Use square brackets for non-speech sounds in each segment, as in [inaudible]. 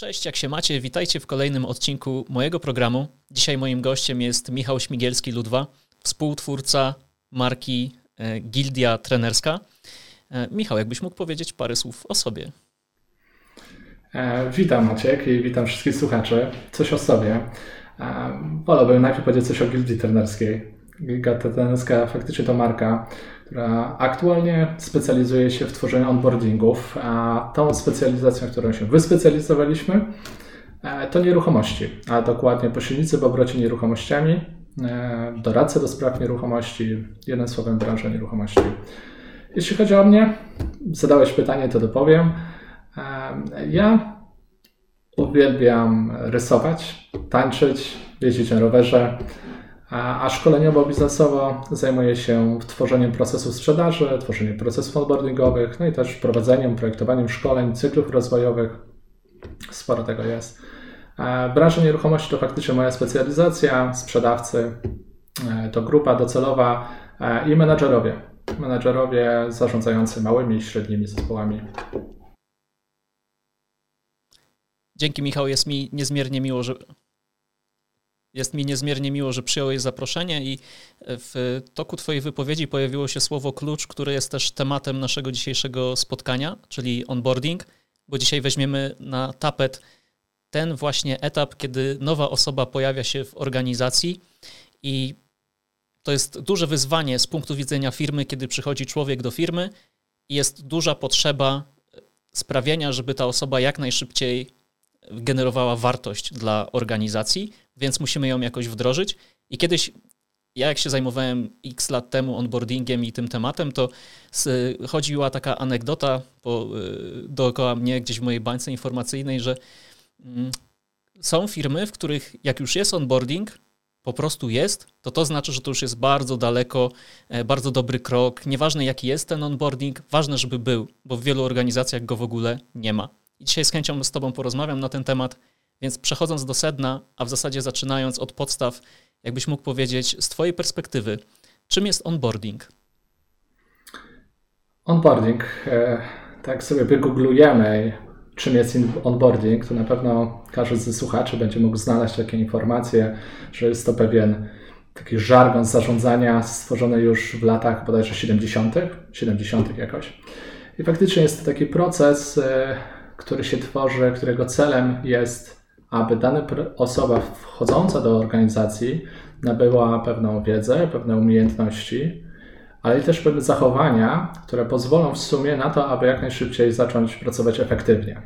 Cześć, jak się macie? Witajcie w kolejnym odcinku mojego programu. Dzisiaj moim gościem jest Michał Śmigielski-Ludwa, współtwórca marki e, Gildia Trenerska. E, Michał, jakbyś mógł powiedzieć parę słów o sobie? E, witam Maciek i witam wszystkich słuchaczy. Coś o sobie. Wolałbym najpierw powiedzieć coś o Gildii Trenerskiej. Gildia Trenerska faktycznie to marka, która aktualnie specjalizuje się w tworzeniu onboardingów, a tą specjalizacją, w którą się wyspecjalizowaliśmy, e, to nieruchomości, a dokładnie pośrednicy w obrocie nieruchomościami, e, doradcy do spraw nieruchomości, jednym słowem branża nieruchomości. Jeśli chodzi o mnie, zadałeś pytanie, to dopowiem. E, ja uwielbiam rysować, tańczyć, jeździć na rowerze, a szkoleniowo-biznesowo zajmuję się tworzeniem procesów sprzedaży, tworzeniem procesów onboardingowych, no i też prowadzeniem, projektowaniem szkoleń, cyklów rozwojowych. Sporo tego jest. Branża nieruchomości to faktycznie moja specjalizacja, sprzedawcy, e, to grupa docelowa e, i menedżerowie. Menedżerowie zarządzający małymi i średnimi zespołami. Dzięki Michał, jest mi niezmiernie miło, że jest mi niezmiernie miło, że przyjąłeś zaproszenie i w toku Twojej wypowiedzi pojawiło się słowo klucz, które jest też tematem naszego dzisiejszego spotkania, czyli onboarding, bo dzisiaj weźmiemy na tapet ten właśnie etap, kiedy nowa osoba pojawia się w organizacji i to jest duże wyzwanie z punktu widzenia firmy, kiedy przychodzi człowiek do firmy i jest duża potrzeba sprawienia, żeby ta osoba jak najszybciej generowała wartość dla organizacji, więc musimy ją jakoś wdrożyć. I kiedyś, ja jak się zajmowałem x lat temu onboardingiem i tym tematem, to chodziła taka anegdota po, y, dookoła mnie gdzieś w mojej bańce informacyjnej, że mm, są firmy, w których jak już jest onboarding, po prostu jest, to to znaczy, że to już jest bardzo daleko, e, bardzo dobry krok. Nieważne jaki jest ten onboarding, ważne, żeby był, bo w wielu organizacjach go w ogóle nie ma. I dzisiaj z chęcią z Tobą porozmawiam na ten temat, więc przechodząc do sedna, a w zasadzie zaczynając od podstaw, jakbyś mógł powiedzieć z Twojej perspektywy, czym jest onboarding? Onboarding, e, tak sobie wygooglujemy, czym jest onboarding, to na pewno każdy ze słuchaczy będzie mógł znaleźć takie informacje, że jest to pewien taki żargon zarządzania stworzony już w latach bodajże 70., 70. jakoś. I faktycznie jest to taki proces, e, który się tworzy, którego celem jest aby dana osoba wchodząca do organizacji nabyła pewną wiedzę, pewne umiejętności, ale też pewne zachowania, które pozwolą w sumie na to, aby jak najszybciej zacząć pracować efektywnie.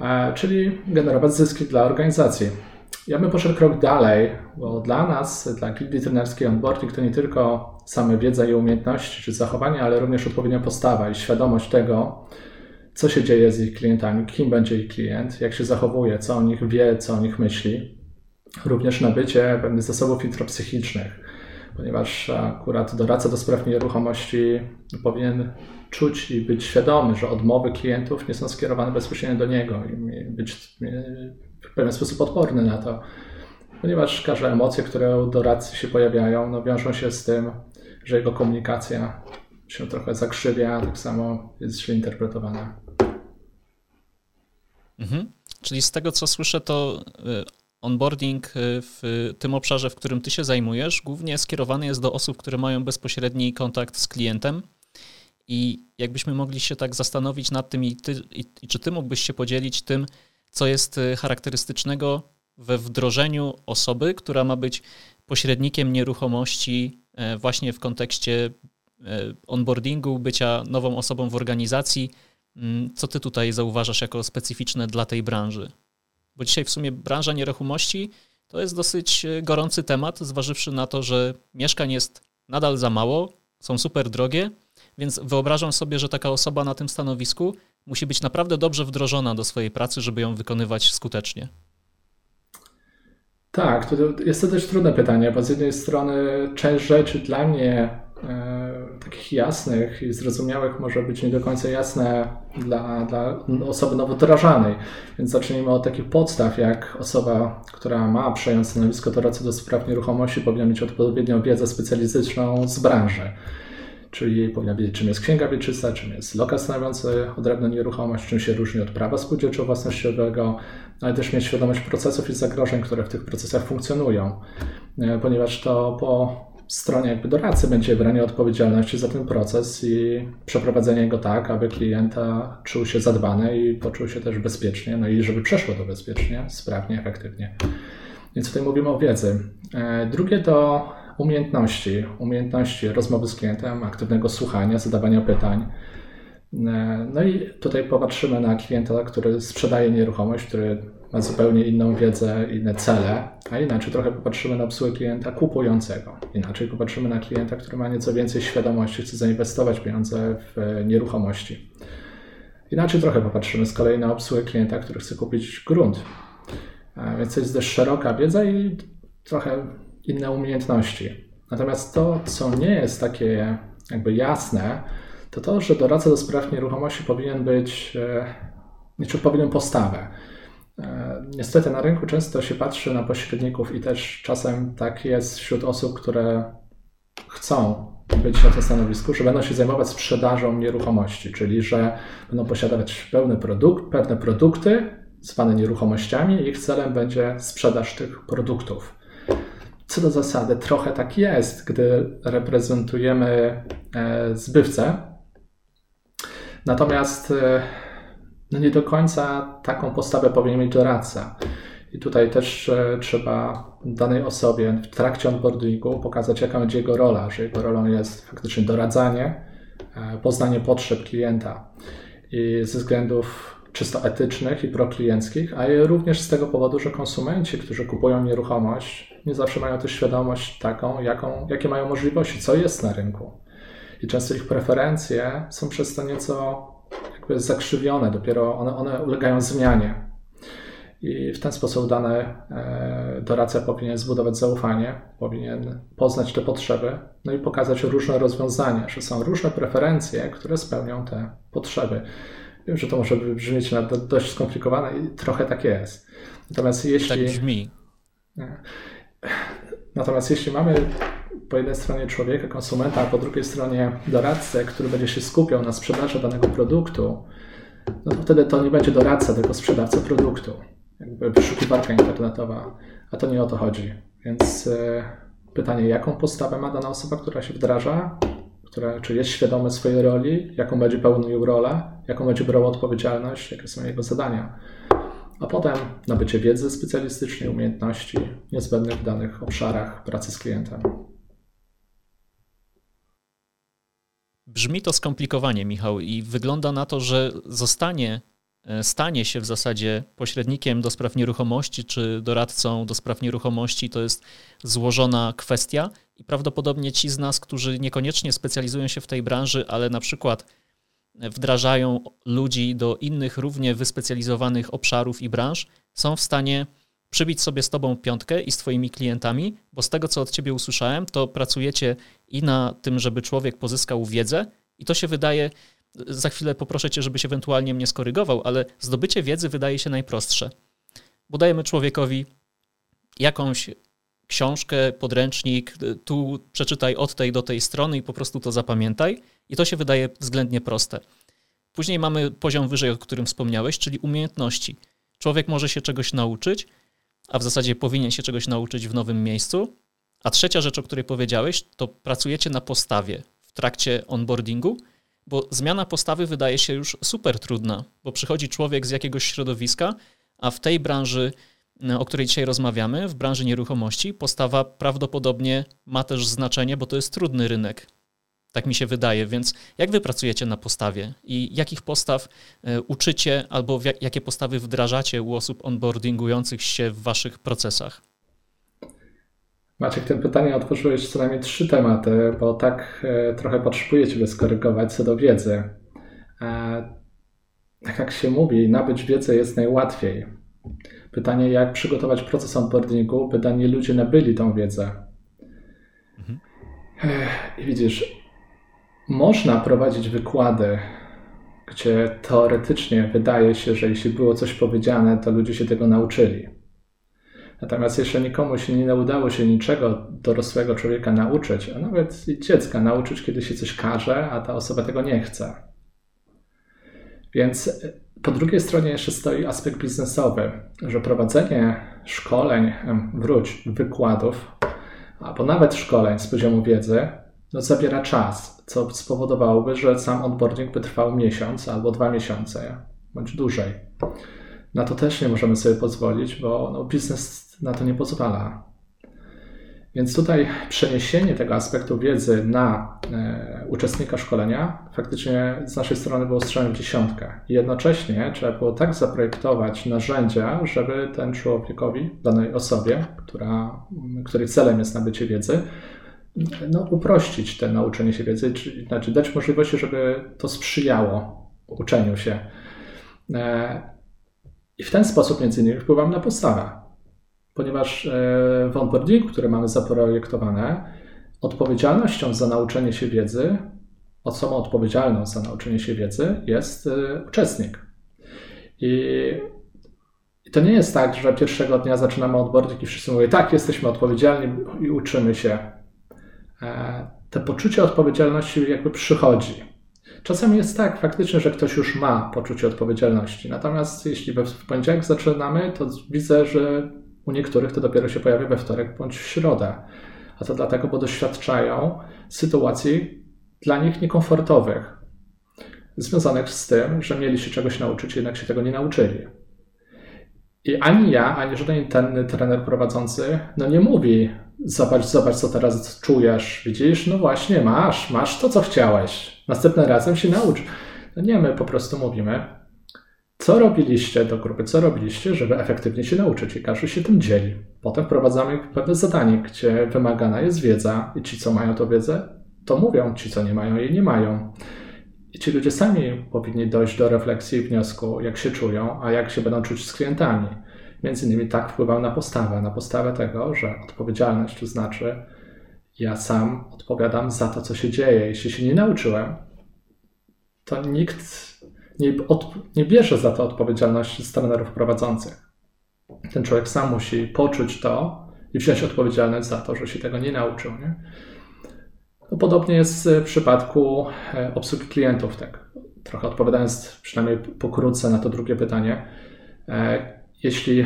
E, czyli generować zyski dla organizacji. Ja bym poszedł krok dalej, bo dla nas, dla gildii trenerskiej onboarding to nie tylko same wiedza i umiejętności czy zachowania, ale również odpowiednia postawa i świadomość tego, co się dzieje z ich klientami, kim będzie ich klient, jak się zachowuje, co o nich wie, co o nich myśli. Również nabycie pewnych zasobów intropsychicznych, ponieważ akurat doradca do spraw nieruchomości powinien czuć i być świadomy, że odmowy klientów nie są skierowane bezpośrednio do niego i być w pewien sposób odporny na to, ponieważ każde emocje, które u doradcy się pojawiają, no, wiążą się z tym, że jego komunikacja się trochę zakrzywia, tak samo jest źle interpretowana. Mhm. Czyli z tego, co słyszę, to y, onboarding y, w tym obszarze, w którym ty się zajmujesz, głównie skierowany jest do osób, które mają bezpośredni kontakt z klientem. I jakbyśmy mogli się tak zastanowić nad tym, i, ty, i, i czy ty mógłbyś się podzielić tym, co jest y, charakterystycznego we wdrożeniu osoby, która ma być pośrednikiem nieruchomości właśnie w kontekście onboardingu, bycia nową osobą w organizacji, co ty tutaj zauważasz jako specyficzne dla tej branży? Bo dzisiaj w sumie branża nieruchomości to jest dosyć e, gorący temat, zważywszy na to, że mieszkań jest nadal za mało, są super drogie, więc wyobrażam sobie, że taka osoba na tym stanowisku musi być naprawdę dobrze wdrożona do swojej pracy, żeby ją wykonywać skutecznie. Tak, to jest to też trudne pytanie, bo z jednej strony część rzeczy dla mnie takich jasnych i zrozumiałych może być nie do końca jasne dla, dla osoby nowodrażanej. Więc zacznijmy od takich podstaw, jak osoba, która ma przejąć stanowisko doradcy do spraw nieruchomości, powinna mieć odpowiednią wiedzę specjalistyczną z branży. czyli powinna wiedzieć, czym jest księga wieczysta, czym jest lokal stanowiący odrębną nieruchomość, czym się różni od prawa spółdzielczo-własnościowego, ale też mieć świadomość procesów i zagrożeń, które w tych procesach funkcjonują, e, ponieważ to po stronie jakby doradcy będzie branie odpowiedzialności za ten proces i przeprowadzenie go tak, aby klienta czuł się zadbany i poczuł się też bezpiecznie, no i żeby przeszło to bezpiecznie, sprawnie, efektywnie. Więc tutaj mówimy o wiedzy. E, drugie to umiejętności, umiejętności rozmowy z klientem, aktywnego słuchania, zadawania pytań. E, no i tutaj popatrzymy na klienta, który sprzedaje nieruchomość, który ma zupełnie inną wiedzę, inne cele, a inaczej trochę popatrzymy na obsługę klienta kupującego. Inaczej popatrzymy na klienta, który ma nieco więcej świadomości, chce zainwestować pieniądze w nieruchomości. Inaczej trochę popatrzymy z kolei na obsługę klienta, który chce kupić grunt. E, więc to jest dość szeroka wiedza i trochę inne umiejętności. Natomiast to, co nie jest takie jakby jasne, to to, że doradca do spraw nieruchomości powinien być, czy powinien postawę. E, niestety na rynku często się patrzy na pośredników i też czasem tak jest wśród osób, które chcą być na tym stanowisku, że będą się zajmować sprzedażą nieruchomości, czyli że będą posiadać pełny produkt, pewne produkty zwane nieruchomościami i ich celem będzie sprzedaż tych produktów co do zasady trochę tak jest, gdy reprezentujemy e, zbywcę. Natomiast e, no nie do końca taką postawę powinien mieć doradca. I tutaj też e, trzeba danej osobie w trakcie onboardingu pokazać, jaka będzie jego rola, że jego rolą jest faktycznie doradzanie, poznanie potrzeb klienta. I ze względów czysto etycznych i proklienckich, a również z tego powodu, że konsumenci, którzy kupują nieruchomość, nie zawsze mają też świadomość taką, jaką, jakie mają możliwości, co jest na rynku. I często ich preferencje są przez to nieco jakby zakrzywione, dopiero one, one ulegają zmianie. I w ten sposób dany e, doradca powinien zbudować zaufanie, powinien poznać te potrzeby, no i pokazać różne rozwiązania, że są różne preferencje, które spełnią te potrzeby. Wiem, że to może brzmieć na dość skomplikowane i trochę tak jest. Natomiast jeśli. Tak brzmi. Natomiast jeśli mamy po jednej stronie człowieka, konsumenta, a po drugiej stronie doradcę, który będzie się skupiał na sprzedaży danego produktu, no to wtedy to nie będzie doradca, tylko sprzedawca produktu. Jakby wyszukiwarka internetowa, a to nie o to chodzi. Więc e, pytanie, jaką postawę ma dana osoba, która się wdraża, która, czy jest świadomy swojej roli, jaką będzie pełnił rolę, jaką będzie brał odpowiedzialność, jakie są jego zadania. A potem nabycie wiedzy specjalistycznej, umiejętności niezbędnych w danych obszarach pracy z klientem. Brzmi to skomplikowanie, Michał, i wygląda na to, że zostanie, e, stanie się w zasadzie pośrednikiem do spraw nieruchomości czy doradcą do spraw nieruchomości. To jest złożona kwestia i prawdopodobnie ci z nas, którzy niekoniecznie specjalizują się w tej branży, ale na przykład wdrażają ludzi do innych równie wyspecjalizowanych obszarów i branż, są w stanie przybić sobie z tobą piątkę i z twoimi klientami, bo z tego, co od ciebie usłyszałem, to pracujecie i na tym, żeby człowiek pozyskał wiedzę i to się wydaje, za chwilę poproszę cię, żebyś ewentualnie mnie skorygował, ale zdobycie wiedzy wydaje się najprostsze, bo dajemy człowiekowi jakąś książkę, podręcznik, tu przeczytaj od tej do tej strony i po prostu to zapamiętaj. I to się wydaje względnie proste. Później mamy poziom wyżej, o którym wspomniałeś, czyli umiejętności. Człowiek może się czegoś nauczyć, a w zasadzie powinien się czegoś nauczyć w nowym miejscu. A trzecia rzecz, o której powiedziałeś, to pracujecie na postawie w trakcie onboardingu, bo zmiana postawy wydaje się już super trudna, bo przychodzi człowiek z jakiegoś środowiska, a w tej branży o której dzisiaj rozmawiamy, w branży nieruchomości, postawa prawdopodobnie ma też znaczenie, bo to jest trudny rynek. Tak mi się wydaje, więc jak wy pracujecie na postawie i jakich postaw e, uczycie albo jakie postawy wdrażacie u osób onboardingujących się w waszych procesach? Maciek, tym pytanie otworzyłeś co najmniej trzy tematy, bo tak e, trochę potrzebuję Ciebie skorygować co do wiedzy. E, tak jak się mówi, nabyć wiedzę jest najłatwiej. Pytanie, jak przygotować proces onboardingu, by dani ludzie nabyli tą wiedzę. Mhm. I widzisz, można prowadzić wykłady, gdzie teoretycznie wydaje się, że jeśli było coś powiedziane, to ludzie się tego nauczyli. Natomiast jeszcze nikomu się nie udało się niczego dorosłego człowieka nauczyć, a nawet dziecka nauczyć, kiedy się coś każe, a ta osoba tego nie chce. Więc e, po drugiej stronie jeszcze stoi aspekt biznesowy, że prowadzenie szkoleń, wróć, wykładów, albo nawet szkoleń z poziomu wiedzy, zabiera czas, co spowodowałoby, że sam onboarding by trwał miesiąc albo dwa miesiące, bądź dłużej. Na to też nie możemy sobie pozwolić, bo no, biznes na to nie pozwala. Więc tutaj przeniesienie tego aspektu wiedzy na e, uczestnika szkolenia faktycznie z naszej strony było strzałem w dziesiątkę. I jednocześnie trzeba było tak zaprojektować narzędzia, żeby ten człowiekowi, danej osobie, która, której celem jest nabycie wiedzy, no, uprościć te nauczenie się wiedzy, czy, znaczy dać możliwości, żeby to sprzyjało uczeniu się. E, I w ten sposób między innymi wpływam na postawę ponieważ e, w onboardingu, które mamy zaprojektowane, odpowiedzialnością za nauczenie się wiedzy, osobą odpowiedzialną za nauczenie się wiedzy jest e, uczestnik. I, I, to nie jest tak, że pierwszego dnia zaczynamy onboarding i wszyscy mówią, tak, jesteśmy odpowiedzialni i uczymy się. E, te poczucie odpowiedzialności jakby przychodzi. Czasami jest tak faktycznie, że ktoś już ma poczucie odpowiedzialności. Natomiast jeśli w poniedziałek zaczynamy, to widzę, że u niektórych to dopiero się pojawia we wtorek bądź w środę. A to dlatego, bo doświadczają sytuacji dla nich niekomfortowych, związanych z tym, że mieli się czegoś nauczyć, jednak się tego nie nauczyli. I ani ja, ani żaden interny trener prowadzący, no nie mówi, zobacz, zobacz, co teraz czujesz, widzisz, no właśnie, masz, masz to, co chciałeś, następnym razem się naucz. No nie, my po prostu mówimy, co robiliście do grupy? Co robiliście, żeby efektywnie się nauczyć? I każdy się tym dzieli. Potem wprowadzamy pewne zadanie, gdzie wymagana jest wiedza i ci, co mają tą wiedzę, to mówią, ci, co nie mają jej, nie mają. I ci ludzie sami powinni dojść do refleksji i wniosku, jak się czują, a jak się będą czuć z klientami. Między innymi tak wpływał na postawę, na postawę tego, że odpowiedzialność to znaczy ja sam odpowiadam za to, co się dzieje. Jeśli się nie nauczyłem, to nikt nie, nie bierze za to odpowiedzialności z trenerów prowadzących. Ten człowiek sam musi poczuć to i wziąć odpowiedzialność za to, że się tego nie nauczył. Nie? No, podobnie jest w przypadku e, obsługi klientów. Tak. Trochę odpowiadając przynajmniej pokrótce na to drugie pytanie. Jeśli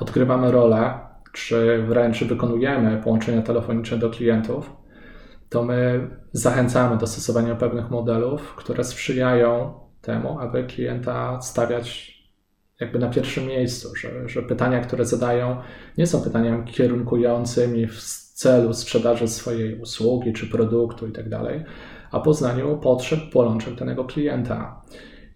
odgrywamy rolę, czy wręcz wykonujemy połączenia telefoniczne do klientów, to my zachęcamy do stosowania pewnych modelów, które sprzyjają temu, aby klienta stawiać jakby na pierwszym miejscu, że, że pytania, które zadają, nie są pytaniami kierunkującymi w celu sprzedaży swojej usługi czy produktu itd., tak a poznaniu potrzeb, bolączek danego klienta.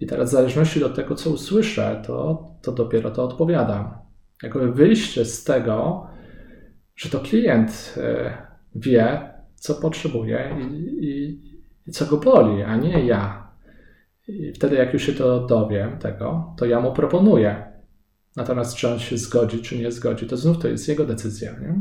I teraz w zależności od tego, co usłyszę, to, to dopiero to odpowiadam. Jakby wyjście z tego, że to klient e, wie, co potrzebuje i, i, i co go boli, a nie ja. I wtedy, jak już się to dowiem tego, to ja mu proponuję. Natomiast czy on się zgodzi, czy nie zgodzi, to znów to jest jego decyzja. Nie?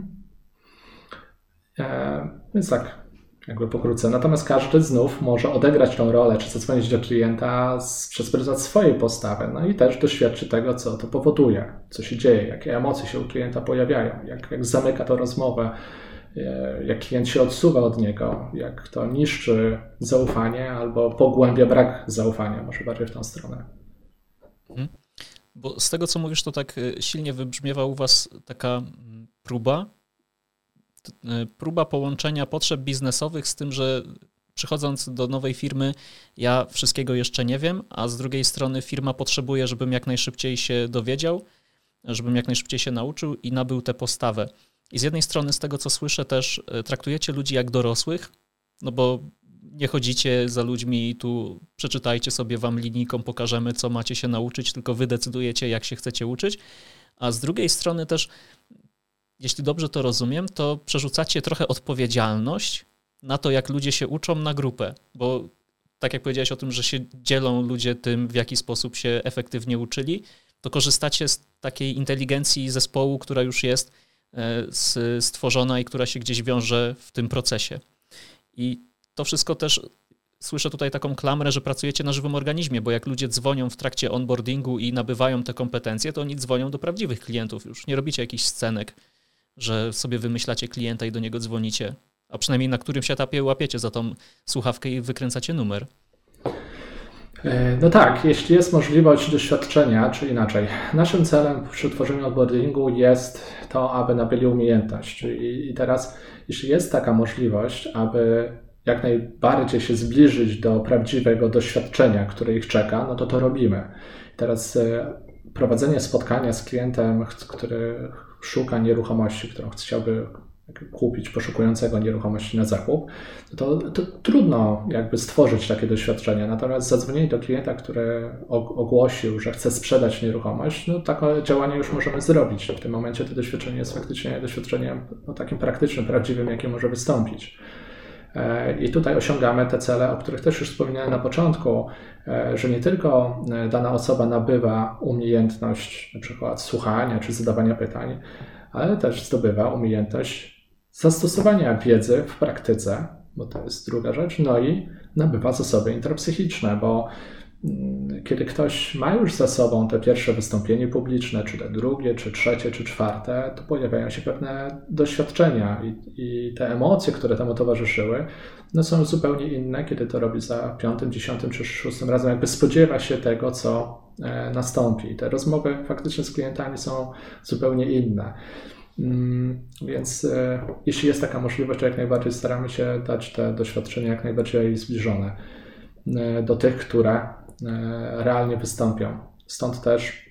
E, więc tak, jakby pokrótce. Natomiast każdy znów może odegrać tą rolę, czy zadzwonić do klienta z, przez pryzmat swojej postawy, no i też doświadczy tego, co to powoduje, co się dzieje, jakie emocje się u klienta pojawiają, jak, jak zamyka to rozmowę, E, jak klient się odsuwa od niego, jak to niszczy zaufanie albo pogłębia brak zaufania, może bardziej w tą stronę. Mhm. Bo z tego, co mówisz, to tak e, silnie wybrzmiewa u Was taka mm, próba, próba połączenia potrzeb biznesowych z tym, że przychodząc do nowej firmy, ja wszystkiego jeszcze nie wiem, a z drugiej strony firma potrzebuje, żebym jak najszybciej się dowiedział, żebym jak najszybciej się nauczył i nabył tę postawę. I z jednej strony, z tego co słyszę, też e, traktujecie ludzi jak dorosłych, no bo nie chodzicie za ludźmi i tu przeczytajcie sobie wam linijką, pokażemy, co macie się nauczyć, tylko wy decydujecie, jak się chcecie uczyć. A z drugiej strony też, jeśli dobrze to rozumiem, to przerzucacie trochę odpowiedzialność na to, jak ludzie się uczą na grupę, bo tak jak powiedziałeś o tym, że się dzielą ludzie tym, w jaki sposób się efektywnie uczyli, to korzystacie z takiej inteligencji zespołu, która już jest E, stworzona i która się gdzieś wiąże w tym procesie. I to wszystko też słyszę tutaj taką klamrę, że pracujecie na żywym organizmie, bo jak ludzie dzwonią w trakcie onboardingu i nabywają te kompetencje, to oni dzwonią do prawdziwych klientów już. Nie robicie jakichś scenek, że sobie wymyślacie klienta i do niego dzwonicie, a przynajmniej na którymś etapie łapiecie za tą słuchawkę i wykręcacie numer. E, no tak, jeśli jest możliwość doświadczenia, czy inaczej. Naszym celem przy tworzeniu onboardingu jest to, aby nabyli umiejętność. I teraz, jeśli jest taka możliwość, aby jak najbardziej się zbliżyć do prawdziwego doświadczenia, które ich czeka, no to to robimy. Teraz e, prowadzenie spotkania z klientem, który szuka nieruchomości, którą chciałby kupić poszukującego nieruchomości na zakup, to, to, trudno jakby stworzyć takie doświadczenie. Natomiast zadzwonienie do klienta, który ogłosił, że chce sprzedać nieruchomość, no takie działanie już możemy zrobić. W tym momencie to doświadczenie jest faktycznie doświadczeniem no, takim praktycznym, prawdziwym, jakie może wystąpić. E, I tutaj osiągamy te cele, o których też już wspominałem na początku, e, że nie tylko e, dana osoba nabywa umiejętność na przykład słuchania czy zadawania pytań, ale też zdobywa umiejętność zastosowania wiedzy w praktyce, bo to jest druga rzecz, no i nabywa zasoby intrapsychiczne, bo kiedy ktoś ma już za sobą te pierwsze wystąpienie publiczne, czy te drugie, czy trzecie, czy czwarte, to pojawiają się pewne doświadczenia i, i te emocje, które temu towarzyszyły, no są zupełnie inne, kiedy to robi za piątym, dziesiątym czy szóstym razem, jakby spodziewa się tego, co e, nastąpi. Te rozmowy faktycznie z klientami są zupełnie inne. Mm, więc e, jeśli jest taka możliwość, to jak najbardziej staramy się dać te doświadczenia jak najbardziej zbliżone e, do tych, które realnie wystąpią. Stąd też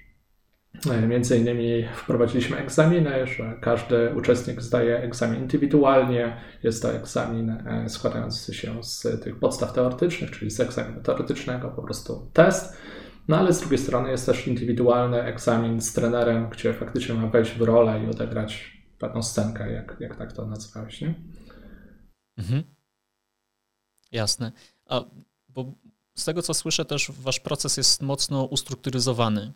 między innymi wprowadziliśmy egzaminy, że każdy uczestnik zdaje egzamin indywidualnie. Jest to egzamin składający się z tych podstaw teoretycznych, czyli z egzaminu teoretycznego, po prostu test no ale z drugiej strony jest też indywidualny egzamin z trenerem, gdzie faktycznie ma wejść w rolę i odegrać pewną scenkę, jak, jak tak to nazwałeś, nie? Mhm. Jasne. A, bo z tego co słyszę też wasz proces jest mocno ustrukturyzowany,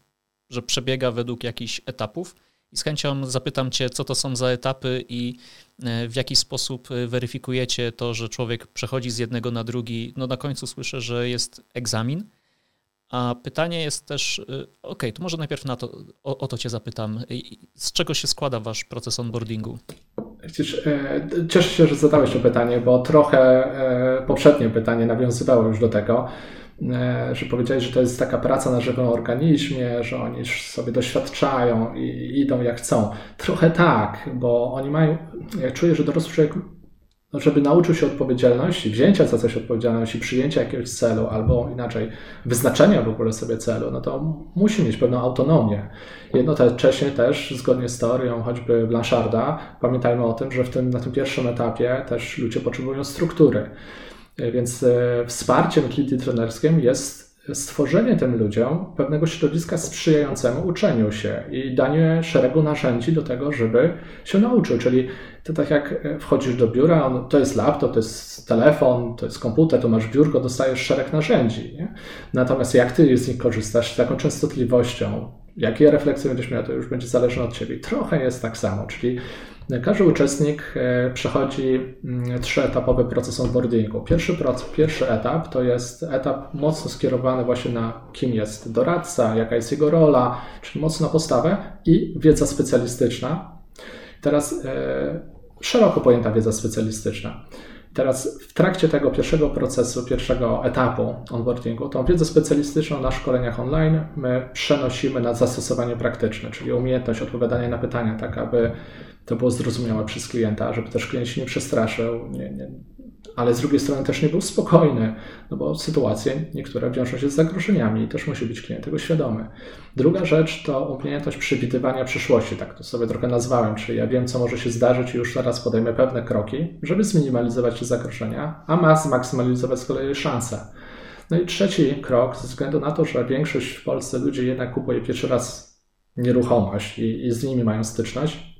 że przebiega według jakichś etapów i z chęcią zapytam cię, co to są za etapy i e, w jaki sposób e, weryfikujecie to, że człowiek przechodzi z jednego na drugi. No na końcu słyszę, że jest egzamin, a pytanie jest też, y, ok, to może najpierw na to, o, o to Cię zapytam. Z czego się składa Wasz proces onboardingu? E, cieszę się, że zadałeś to pytanie, bo trochę e, poprzednie pytanie nawiązywało już do tego, e, że powiedziałeś, że to jest taka praca na żywym organizmie, że oni sobie doświadczają i idą jak chcą. Trochę tak, bo oni mają, ja czuję, że dorosły człowiek no, żeby nauczył się odpowiedzialności, wzięcia za coś odpowiedzialności, przyjęcia jakiegoś celu, albo inaczej, wyznaczenia w ogóle sobie celu, no to musi mieć pewną autonomię. Jednocześnie też, zgodnie z teorią choćby Blancharda, pamiętajmy o tym, że w tym, na tym pierwszym etapie też ludzie potrzebują struktury. Więc e, wsparciem klity trenerskim jest stworzenie tym ludziom pewnego środowiska sprzyjającemu uczeniu się i danie szeregu narzędzi do tego, żeby się nauczył. Czyli to tak jak wchodzisz do biura, on, to jest laptop, to jest telefon, to jest komputer, to masz biurko, dostajesz szereg narzędzi. Nie? Natomiast jak ty z nich korzystasz, z taką częstotliwością, jakie refleksje będziesz miał, to już będzie zależne od ciebie. Trochę jest tak samo, czyli każdy uczestnik e, przechodzi mm, trzyetapowy proces onboardingu. Pierwszy, pierwszy etap to jest etap mocno skierowany właśnie na kim jest doradca, jaka jest jego rola, czyli mocno postawę i wiedza specjalistyczna. Teraz e, szeroko pojęta wiedza specjalistyczna. Teraz w trakcie tego pierwszego procesu, pierwszego etapu onboardingu, tą wiedzę specjalistyczną na szkoleniach online my przenosimy na zastosowanie praktyczne, czyli umiejętność odpowiadania na pytania, tak aby to było zrozumiałe przez klienta, żeby też klient się nie przestraszył, nie, nie, ale z drugiej strony też nie był spokojny, no bo sytuacje niektóre wiążą się z zagrożeniami i też musi być klient tego świadomy. Druga rzecz to umiejętność przewidywania przyszłości, tak to sobie trochę nazwałem, czyli ja wiem, co może się zdarzyć i już teraz podejmę pewne kroki, żeby zminimalizować te zagrożenia, a ma zmaksymalizować z kolei szanse. No i trzeci krok, ze względu na to, że większość w Polsce ludzi jednak kupuje pierwszy raz nieruchomość i, i z nimi mają styczność,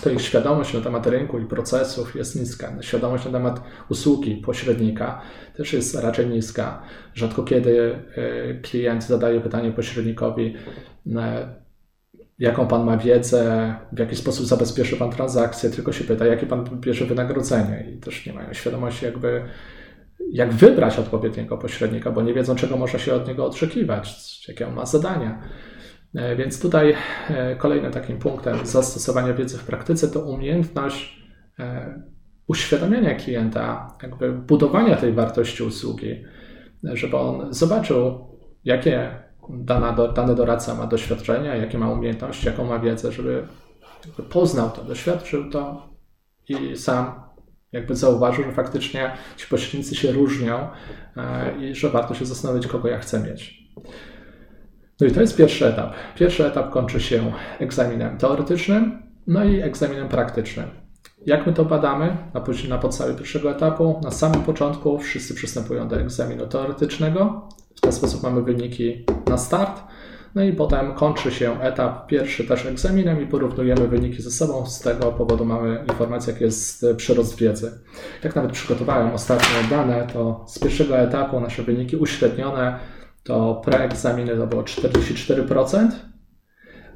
to ich świadomość na temat rynku i procesów jest niska. Świadomość na temat usługi pośrednika też jest raczej niska. Rzadko kiedy e, klient zadaje pytanie pośrednikowi, e, jaką pan ma wiedzę, w jaki sposób zabezpieczy pan transakcję, tylko się pyta, jakie pan bierze wynagrodzenie i też nie mają świadomości jakby jak wybrać odpowiedniego pośrednika, bo nie wiedzą, czego można się od niego oczekiwać, jakie on ma zadania. E, więc tutaj e, kolejnym takim punktem zastosowania wiedzy w praktyce to umiejętność e, uświadomienia klienta, jakby budowania tej wartości usługi, żeby on zobaczył, jakie dana, dany doradca ma doświadczenia, jakie ma umiejętności, jaką ma wiedzę, żeby poznał to, doświadczył to i sam jakby zauważył, że faktycznie ci pośrednicy się różnią i że warto się zastanowić, kogo ja chcę mieć. No i to jest pierwszy etap. Pierwszy etap kończy się egzaminem teoretycznym, no i egzaminem praktycznym. Jak my to badamy? Na, na podstawie pierwszego etapu, na samym początku wszyscy przystępują do egzaminu teoretycznego. W ten sposób mamy wyniki na start. No i potem kończy się etap pierwszy też egzaminem i porównujemy wyniki ze sobą. Z tego powodu mamy informację, jak jest przyrost wiedzy. Jak nawet przygotowałem ostatnie dane, to z pierwszego etapu nasze wyniki uśrednione to preegzaminy to było 44%,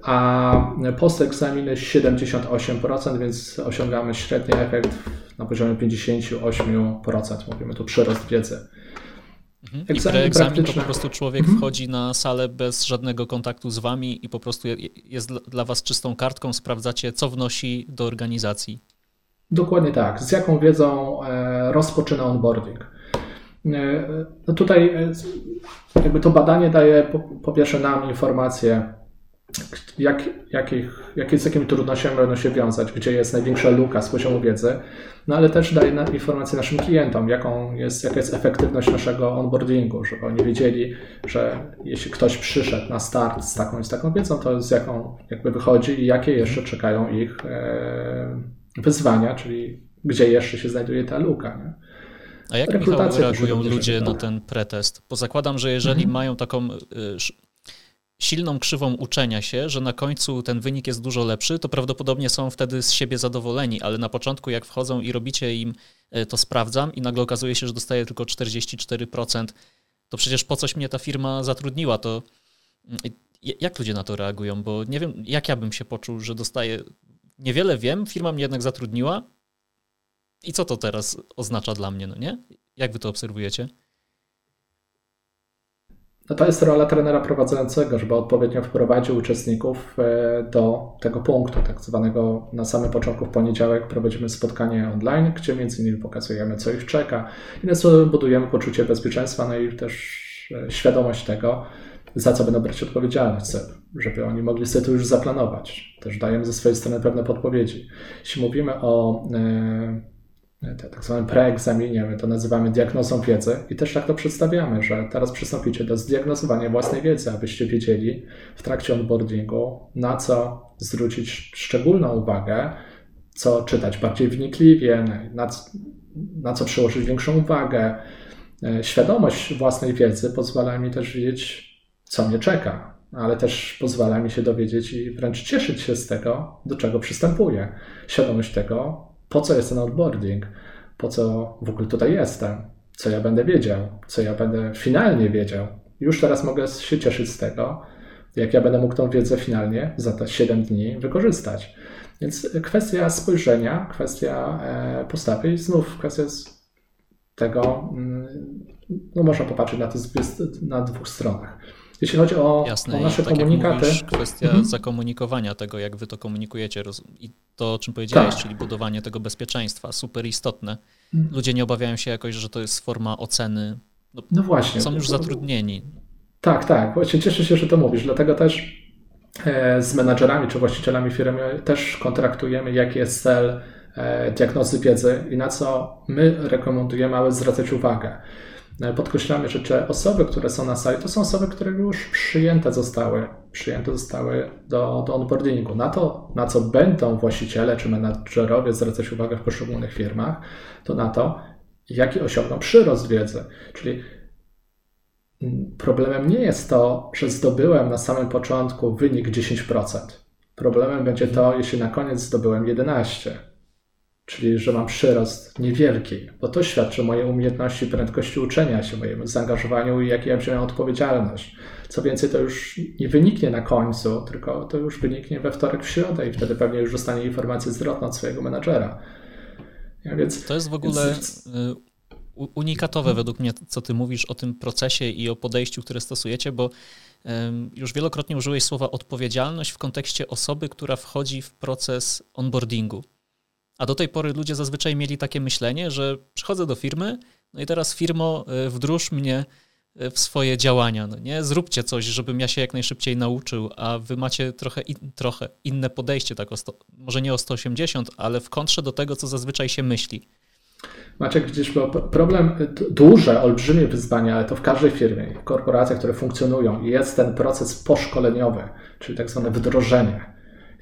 a postegzaminy 78%, więc osiągamy średni efekt na poziomie 58%. Mówimy tu przyrost wiedzy. Mhm. I preegzamin to po prostu człowiek mhm. wchodzi na salę bez żadnego kontaktu z wami i po prostu jest dla was czystą kartką, sprawdzacie, co wnosi do organizacji. Dokładnie tak. Z jaką wiedzą e, rozpoczyna onboarding. E, no tutaj e, jakby to badanie daje po, po pierwsze nam informację, jak, jakich, jakie, z jakimi trudnościami będą się wiązać, gdzie jest największa luka z poziomu wiedzy, no ale też daje informację naszym klientom, jaką jest, jaka jest efektywność naszego onboardingu, żeby oni wiedzieli, że jeśli ktoś przyszedł na start z taką i z taką wiedzą, to z jaką jakby wychodzi i jakie jeszcze czekają ich e, wyzwania, czyli gdzie jeszcze się znajduje ta luka. Nie? A jak Michał, reagują ludzie na ten pretest? Bo zakładam, że jeżeli mhm. mają taką y, silną krzywą uczenia się, że na końcu ten wynik jest dużo lepszy, to prawdopodobnie są wtedy z siebie zadowoleni, ale na początku jak wchodzą i robicie im y, to sprawdzam i nagle okazuje się, że dostaje tylko 44%, to przecież po coś mnie ta firma zatrudniła, to y, jak ludzie na to reagują? Bo nie wiem, jak ja bym się poczuł, że dostaję, niewiele wiem, firma mnie jednak zatrudniła, i co to teraz oznacza dla mnie, no nie? Jak wy to obserwujecie? No to jest rola trenera prowadzącego, żeby odpowiednio wprowadził uczestników e, do tego punktu, tak zwanego na samym początku w poniedziałek prowadzimy spotkanie online, gdzie między innymi pokazujemy, co ich czeka i na co budujemy poczucie bezpieczeństwa, no i też e, świadomość tego, za co będą brać odpowiedzialność, żeby oni mogli sobie to już zaplanować. Też dajemy ze swojej strony pewne podpowiedzi. Jeśli mówimy o e, tak zwanym preegzaminie, my to nazywamy diagnozą wiedzy i też tak to przedstawiamy, że teraz przystąpicie do zdiagnozowania własnej wiedzy, abyście wiedzieli w trakcie onboardingu, na co zwrócić szczególną uwagę, co czytać bardziej wnikliwie, na, na co przyłożyć większą uwagę. E, świadomość własnej wiedzy pozwala mi też wiedzieć, co mnie czeka, ale też pozwala mi się dowiedzieć i wręcz cieszyć się z tego, do czego przystępuję. Świadomość tego, po co jest ten onboarding, po co w ogóle tutaj jestem, co ja będę wiedział, co ja będę finalnie wiedział. Już teraz mogę się cieszyć z tego, jak ja będę mógł tą wiedzę finalnie za te 7 dni wykorzystać. Więc kwestia spojrzenia, kwestia e, postawy i znów kwestia tego, mm, no można popatrzeć na to na dwóch stronach. Jeśli chodzi o, Jasne, o nasze tak komunikaty. Mówisz, kwestia mhm. zakomunikowania tego, jak wy to komunikujecie i to, o czym powiedziałeś, tak. czyli budowanie tego bezpieczeństwa, super istotne. Mhm. Ludzie nie obawiają się jakoś, że to jest forma oceny. No, no właśnie. Są już zatrudnieni. Tak, tak. Właśnie cieszę się, że to mówisz. Dlatego też e, z menadżerami czy właścicielami firmy też kontraktujemy, jaki jest cel e, diagnozy wiedzy i na co my rekomendujemy, aby zwracać uwagę. E, podkreślamy, że te osoby, które są na sali, to są osoby, które już przyjęte zostały, przyjęte zostały do, do onboardingu. Na to, na co będą właściciele czy menadżerowie zwracać uwagę w poszczególnych firmach, to na to, jaki osiągną przyrost wiedzy. Czyli problemem nie jest to, że zdobyłem na samym początku wynik 10%. Problemem będzie to, jeśli na koniec zdobyłem 11% czyli że mam przyrost niewielki, bo to świadczy o mojej umiejętności, prędkości uczenia się, mojemu zaangażowaniu i jakie ja wziąłem odpowiedzialność. Co więcej, to już nie wyniknie na końcu, tylko to już wyniknie we wtorek, w środę i wtedy pewnie już dostanie informację zwrotną od swojego menadżera. Ja, więc, to jest w ogóle więc... Y, unikatowe według mnie, co ty mówisz o tym procesie i o podejściu, które stosujecie, bo już wielokrotnie użyłeś słowa odpowiedzialność w kontekście osoby, która wchodzi w proces onboardingu. A do tej pory ludzie zazwyczaj mieli takie myślenie, że przychodzę do firmy, no i teraz firmo, e, wdróż mnie e, w swoje działania, no nie? Zróbcie coś, żebym ja się jak najszybciej nauczył, a wy macie trochę, in, trochę inne podejście, tak o 100, może nie o 180, ale w kontrze do tego, co zazwyczaj się myśli. Maciek, widzisz, bo problem, duże, olbrzymie wyzwanie, ale to w każdej firmie, w korporacjach, które funkcjonują, jest ten proces poszkoleniowy, czyli tak zwane wdrożenie.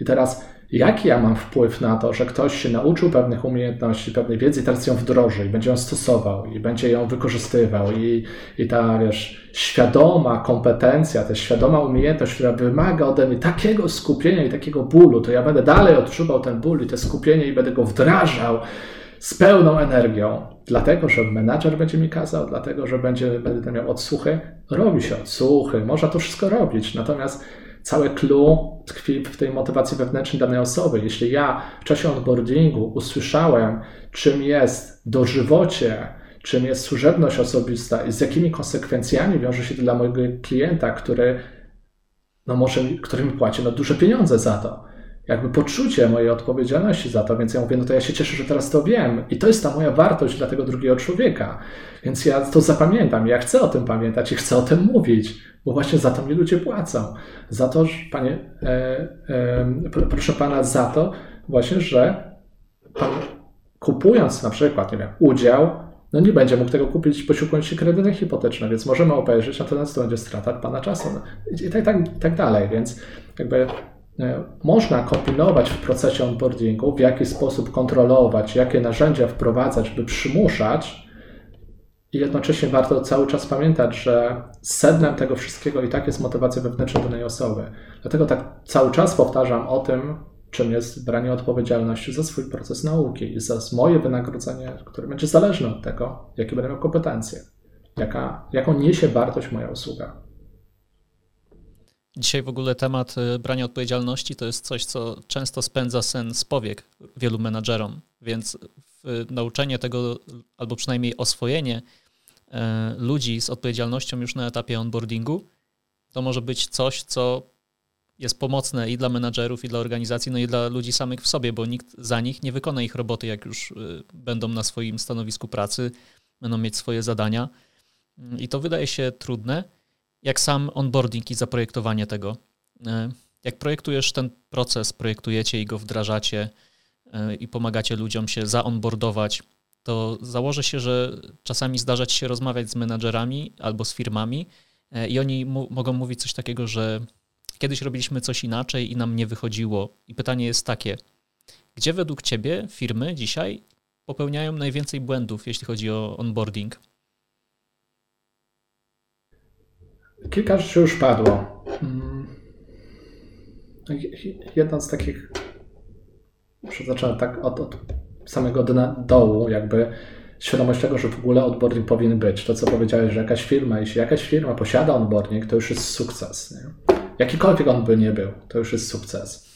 I teraz jaki ja mam wpływ na to, że ktoś się nauczył pewnych umiejętności, pewnej wiedzy i teraz ją wdroży i będzie ją stosował i będzie ją wykorzystywał i, i ta, wiesz, świadoma kompetencja, ta świadoma umiejętność, która wymaga ode mnie takiego skupienia i takiego bólu, to ja będę dalej odczuwał ten ból i to skupienie i będę go wdrażał z pełną energią, dlatego, że menadżer będzie mi kazał, dlatego, że będzie, będę miał odsłuchy. Robi się odsłuchy, można to wszystko robić, natomiast całe clue tkwi w tej motywacji wewnętrznej danej osoby. Jeśli ja w czasie onboardingu usłyszałem, czym jest dożywocie, czym jest służebność osobista i z jakimi konsekwencjami wiąże się to dla mojego klienta, który, no może, który mi płaci no, duże pieniądze za to, jakby poczucie mojej odpowiedzialności za to, więc ja mówię, no to ja się cieszę, że teraz to wiem. I to jest ta moja wartość dla tego drugiego człowieka, więc ja to zapamiętam, ja chcę o tym pamiętać i chcę o tym mówić, bo właśnie za to mi ludzie płacą. Za to, że, panie, e, e, proszę pana, za to właśnie, że pan kupując na przykład, nie wiem, udział, no nie będzie mógł tego kupić posiłkując się kredytem hipotecznym, więc możemy obejrzeć, natomiast to będzie strata pana czasu. I tak, tak, tak dalej, więc jakby można kombinować w procesie onboardingu, w jaki sposób kontrolować, jakie narzędzia wprowadzać, by przymuszać i jednocześnie warto cały czas pamiętać, że sednem tego wszystkiego i tak jest motywacja wewnętrzna danej osoby. Dlatego tak cały czas powtarzam o tym, czym jest branie odpowiedzialności za swój proces nauki i za moje wynagrodzenie, które będzie zależne od tego, jakie będę miał kompetencje, jaka, jaką niesie wartość moja usługa. Dzisiaj w ogóle temat y, brania odpowiedzialności to jest coś, co często spędza sen z powiek wielu menadżerom, więc nauczenie tego, albo przynajmniej oswojenie e, ludzi z odpowiedzialnością już na etapie onboardingu, to może być coś, co jest pomocne i dla menadżerów, i dla organizacji, no i dla ludzi samych w sobie, bo nikt za nich nie wykona ich roboty, jak już będą na swoim stanowisku pracy, będą mieć swoje zadania. I to wydaje się trudne, jak sam onboarding i zaprojektowanie tego. E, jak projektujesz ten proces, projektujecie i go wdrażacie, E, i pomagacie ludziom się zaonboardować, to założę się, że czasami zdarzać się rozmawiać z menadżerami albo z firmami e, i oni mogą mówić coś takiego, że kiedyś robiliśmy coś inaczej i nam nie wychodziło. I pytanie jest takie, gdzie według Ciebie firmy dzisiaj popełniają najwięcej błędów, jeśli chodzi o onboarding? Kilka rzeczy już padło. Mm. Jedna z takich zacząłem tak od, od samego dna, dołu, jakby świadomość tego, że w ogóle onboarding powinien być. To, co powiedziałeś, że jakaś firma, jeśli jakaś firma posiada onboarding, to już jest sukces. Nie? Jakikolwiek on by nie był, to już jest sukces.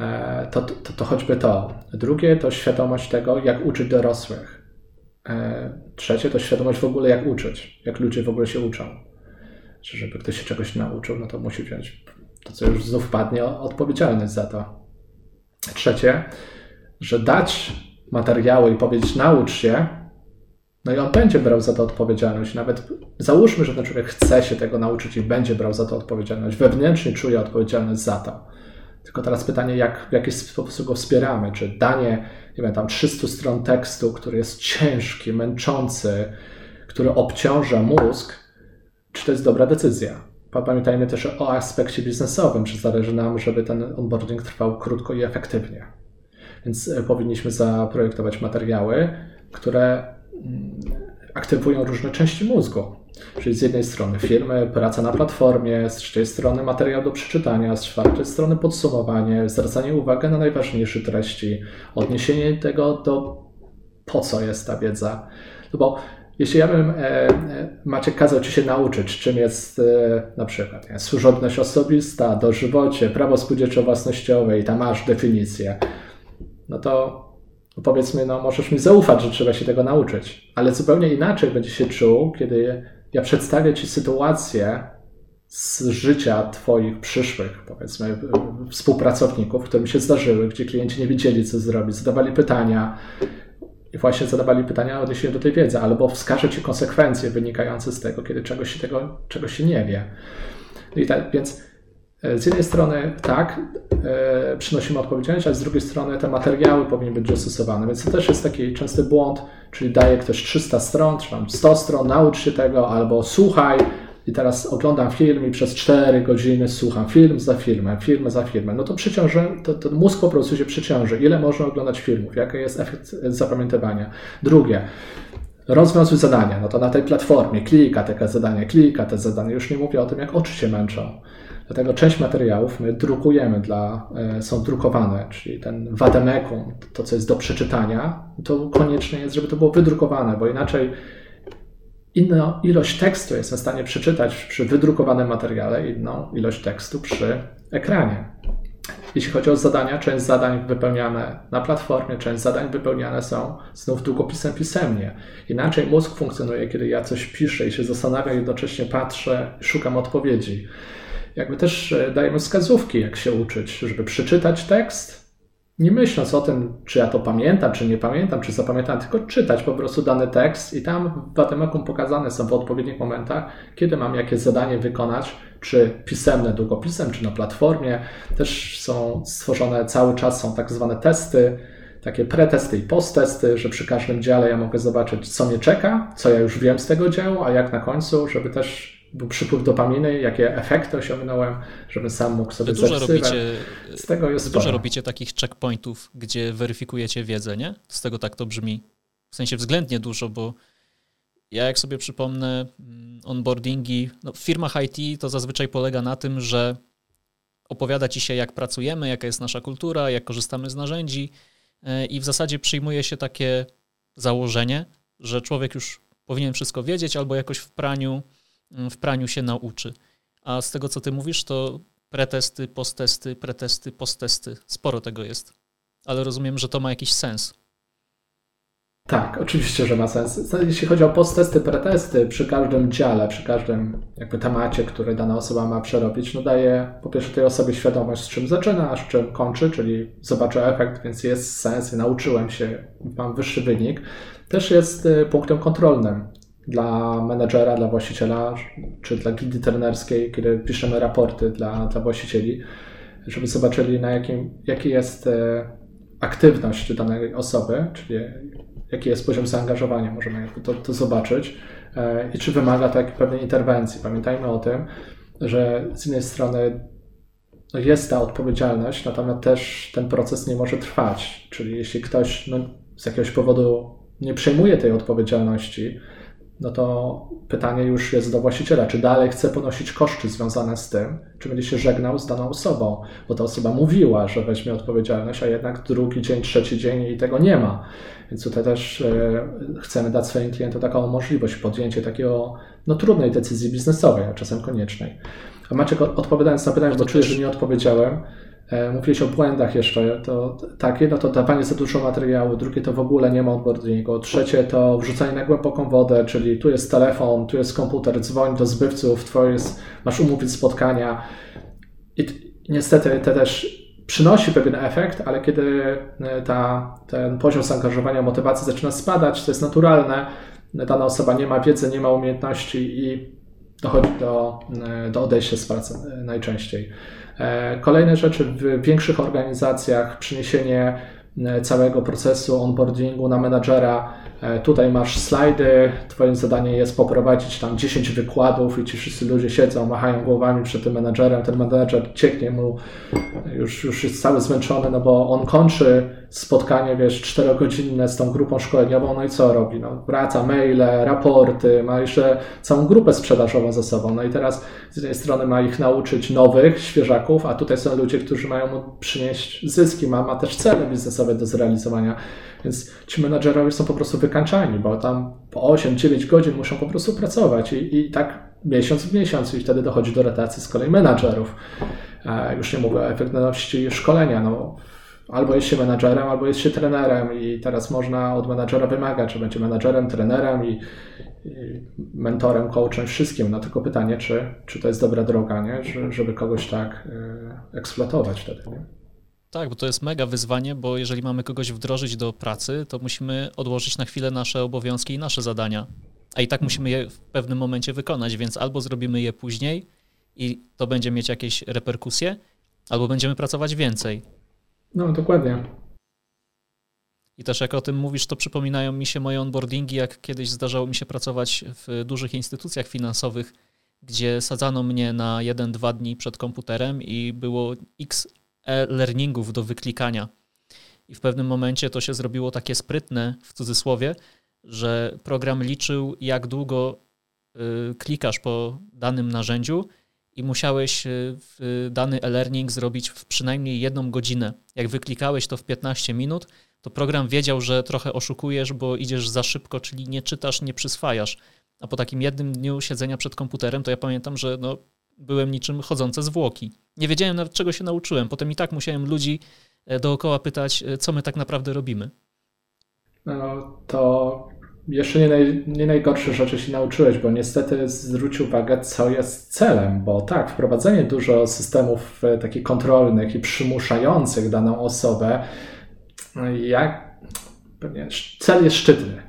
E, to, to, to choćby to. Drugie to świadomość tego, jak uczyć dorosłych. E, trzecie to świadomość w ogóle, jak uczyć, jak ludzie w ogóle się uczą. Czy żeby ktoś się czegoś nauczył, no to musi wziąć to, co już znów padnie, odpowiedzialność za to. Trzecie, że dać materiały i powiedzieć naucz się, no i on będzie brał za to odpowiedzialność. Nawet załóżmy, że ten człowiek chce się tego nauczyć i będzie brał za to odpowiedzialność. Wewnętrznie czuje odpowiedzialność za to. Tylko teraz pytanie, jak, w jaki sposób go wspieramy? Czy danie, nie wiem, tam 300 stron tekstu, który jest ciężki, męczący, który obciąża mózg, czy to jest dobra decyzja? Pamiętajmy też o aspekcie biznesowym, czy zależy nam, żeby ten onboarding trwał krótko i efektywnie. Więc e, powinniśmy zaprojektować materiały, które mm, aktywują różne części mózgu. Czyli z jednej strony firmy, praca na platformie, z trzeciej strony materiał do przeczytania, z czwartej strony podsumowanie, zwracanie uwagi na najważniejsze treści, odniesienie tego do po co jest ta wiedza. No bo jeśli ja bym, e, e, Maciek kazał Ci się nauczyć, czym jest e, na przykład nie, osobista, dożywocie, prawo spółdzielczo-własnościowe i tam masz definicję, no to powiedzmy, no możesz mi zaufać, że trzeba się tego nauczyć, ale zupełnie inaczej będzie się czuł, kiedy ja przedstawię Ci sytuację z życia Twoich przyszłych, powiedzmy, współpracowników, którym się zdarzyły, gdzie klienci nie wiedzieli, co zrobić, zadawali pytania i właśnie zadawali pytania odniesienie do tej wiedzy, albo wskażę Ci konsekwencje wynikające z tego, kiedy czegoś się, tego, czegoś się nie wie. I tak, więc e, z jednej strony tak, e, przynosimy odpowiedzialność, a z drugiej strony te materiały powinny być dostosowane. Więc to też jest taki częsty błąd, czyli daje ktoś 300 stron, czy tam 100 stron, naucz się tego, albo słuchaj, i teraz oglądam film i przez 4 godziny słucham film za filmem, film za filmem, no to przeciąży, to, to mózg po prostu się przeciąży. Ile można oglądać filmów? Jaki jest efekt zapamiętywania? Drugie, rozwiązuj zadania. No to na tej platformie klika takie zadanie, klika te zadanie. Już nie mówię o tym, jak oczy się męczą. Dlatego część materiałów my drukujemy dla, e, są drukowane, czyli ten wademekum, to co jest do przeczytania, to koniecznie jest, żeby to było wydrukowane, bo inaczej inną ilość tekstu jestem w stanie przeczytać przy wydrukowanym materiale, inną ilość tekstu przy ekranie. Jeśli chodzi o zadania, część zadań wypełniane na platformie, część zadań wypełniane są znów długopisem pisemnie. Inaczej mózg funkcjonuje, kiedy ja coś piszę i się zastanawiam, jednocześnie patrzę i szukam odpowiedzi. Jakby też e, dajemy wskazówki, jak się uczyć, żeby przeczytać tekst, nie myśląc o tym, czy ja to pamiętam, czy nie pamiętam, czy zapamiętam, tylko czytać po prostu dany tekst i tam w Wademekum pokazane są w odpowiednich momentach, kiedy mam jakie zadanie wykonać, czy pisemne długopisem, czy na platformie. Też są stworzone cały czas, są tak zwane testy, takie pretesty i posttesty, że przy każdym dziale ja mogę zobaczyć, co mnie czeka, co ja już wiem z tego działu, a jak na końcu, żeby też był przypływ dopaminy, jakie efekty osiągnąłem, żebym sam mógł sobie dużo robicie, Z tego jest Dużo robicie takich checkpointów, gdzie weryfikujecie wiedzę, nie? Z tego tak to brzmi. W sensie względnie dużo, bo ja jak sobie przypomnę mm, onboardingi, no w firmach IT to zazwyczaj polega na tym, że opowiada ci się jak pracujemy, jaka jest nasza kultura, jak korzystamy z narzędzi e, i w zasadzie przyjmuje się takie założenie, że człowiek już powinien wszystko wiedzieć albo jakoś w praniu w praniu się nauczy. A z tego, co ty mówisz, to pretesty, posttesty, pretesty, posttesty. Sporo tego jest. Ale rozumiem, że to ma jakiś sens. Tak, oczywiście, że ma sens. Jeśli chodzi o posttesty, pretesty, przy każdym dziale, przy każdym jakby temacie, który dana osoba ma przerobić, no daje po pierwsze tej osobie świadomość, z czym zaczyna, a z czym kończy, czyli zobaczę efekt, więc jest sens i nauczyłem się, mam wyższy wynik. Też jest y, punktem kontrolnym dla menedżera, dla właściciela, czy dla gildy trenerskiej, kiedy piszemy raporty dla, dla właścicieli, żeby zobaczyli, na jakim, jaki jest e, aktywność danej osoby, czyli jaki jest poziom zaangażowania, możemy to, to zobaczyć e, i czy wymaga jakiejś pewnej interwencji. Pamiętajmy o tym, że z jednej strony no jest ta odpowiedzialność, natomiast też ten proces nie może trwać. Czyli jeśli ktoś no, z jakiegoś powodu nie przejmuje tej odpowiedzialności, no to pytanie już jest do właściciela, czy dalej chce ponosić koszty związane z tym, czy będzie się żegnał z daną osobą, bo ta osoba mówiła, że weźmie odpowiedzialność, a jednak drugi dzień, trzeci dzień i tego nie ma. Więc tutaj też e, chcemy dać swoim klientom taką możliwość podjęcia takiego no, trudnej decyzji biznesowej, a czasem koniecznej. A Maciek, odpowiadając na pytanie, bo czuję, że nie odpowiedziałem, mówiłeś o błędach jeszcze, to tak, jedno to dawanie za dużo materiału, drugie to w ogóle nie ma onboardingu, trzecie to wrzucanie na głęboką wodę, czyli tu jest telefon, tu jest komputer, dzwoń do zbywców, twoje jest, masz umówić spotkania i niestety to też przynosi pewien efekt, ale kiedy e, ta, ten poziom zaangażowania, motywacji zaczyna spadać, to jest naturalne, dana osoba nie ma wiedzy, nie ma umiejętności i dochodzi do, e, do odejścia z pracy najczęściej. E, kolejne rzeczy w większych organizacjach, przyniesienie całego procesu onboardingu na menadżera. E, tutaj masz slajdy, twoim zadaniem jest poprowadzić tam 10 wykładów i ci wszyscy ludzie siedzą, machają głowami przed tym menadżerem, ten menadżer cieknie mu, już, już jest cały zmęczony, no bo on kończy spotkanie, wiesz, czterogodzinne z tą grupą szkoleniową, no i co robi? No, wraca maile, raporty, ma jeszcze całą grupę sprzedażową ze sobą. No i teraz z jednej strony ma ich nauczyć nowych, świeżaków, a tutaj są ludzie, którzy mają mu przynieść zyski, ma, ma też cele biznesowe do zrealizowania. Więc ci menadżerowie są po prostu wykańczani, bo tam po 8-9 godzin muszą po prostu pracować i, i tak miesiąc w miesiąc i wtedy dochodzi do rotacji z kolei menadżerów. Już nie mówię o efektywności szkolenia. No, albo jest się menadżerem, albo jest się trenerem i teraz można od menadżera wymagać, że będzie menadżerem, trenerem i, i mentorem, coachem, wszystkim. No tylko pytanie, czy, czy to jest dobra droga, nie? żeby kogoś tak y, eksploatować wtedy. Nie? Tak, bo to jest mega wyzwanie, bo jeżeli mamy kogoś wdrożyć do pracy, to musimy odłożyć na chwilę nasze obowiązki i nasze zadania. A i tak musimy je w pewnym momencie wykonać, więc albo zrobimy je później i to będzie mieć jakieś reperkusje, albo będziemy pracować więcej. No, dokładnie. I też jak o tym mówisz, to przypominają mi się moje onboardingi, jak kiedyś zdarzało mi się pracować w dużych instytucjach finansowych, gdzie sadzano mnie na jeden, dwa dni przed komputerem i było x e-learningów do wyklikania. I w pewnym momencie to się zrobiło takie sprytne, w cudzysłowie, że program liczył, jak długo y, klikasz po danym narzędziu i musiałeś y, dany e-learning zrobić w przynajmniej jedną godzinę. Jak wyklikałeś to w 15 minut, to program wiedział, że trochę oszukujesz, bo idziesz za szybko, czyli nie czytasz, nie przyswajasz. A po takim jednym dniu siedzenia przed komputerem, to ja pamiętam, że no, byłem niczym chodzące zwłoki. Nie wiedziałem nawet czego się nauczyłem. Potem i tak musiałem ludzi e, dookoła pytać, e, co my tak naprawdę robimy. No to jeszcze nie, naj, nie najgorsze rzeczy się nauczyłeś, bo niestety zwróć uwagę, co jest celem, bo tak, wprowadzenie dużo systemów e, takich kontrolnych i przymuszających daną osobę, no jak cel jest szczytny.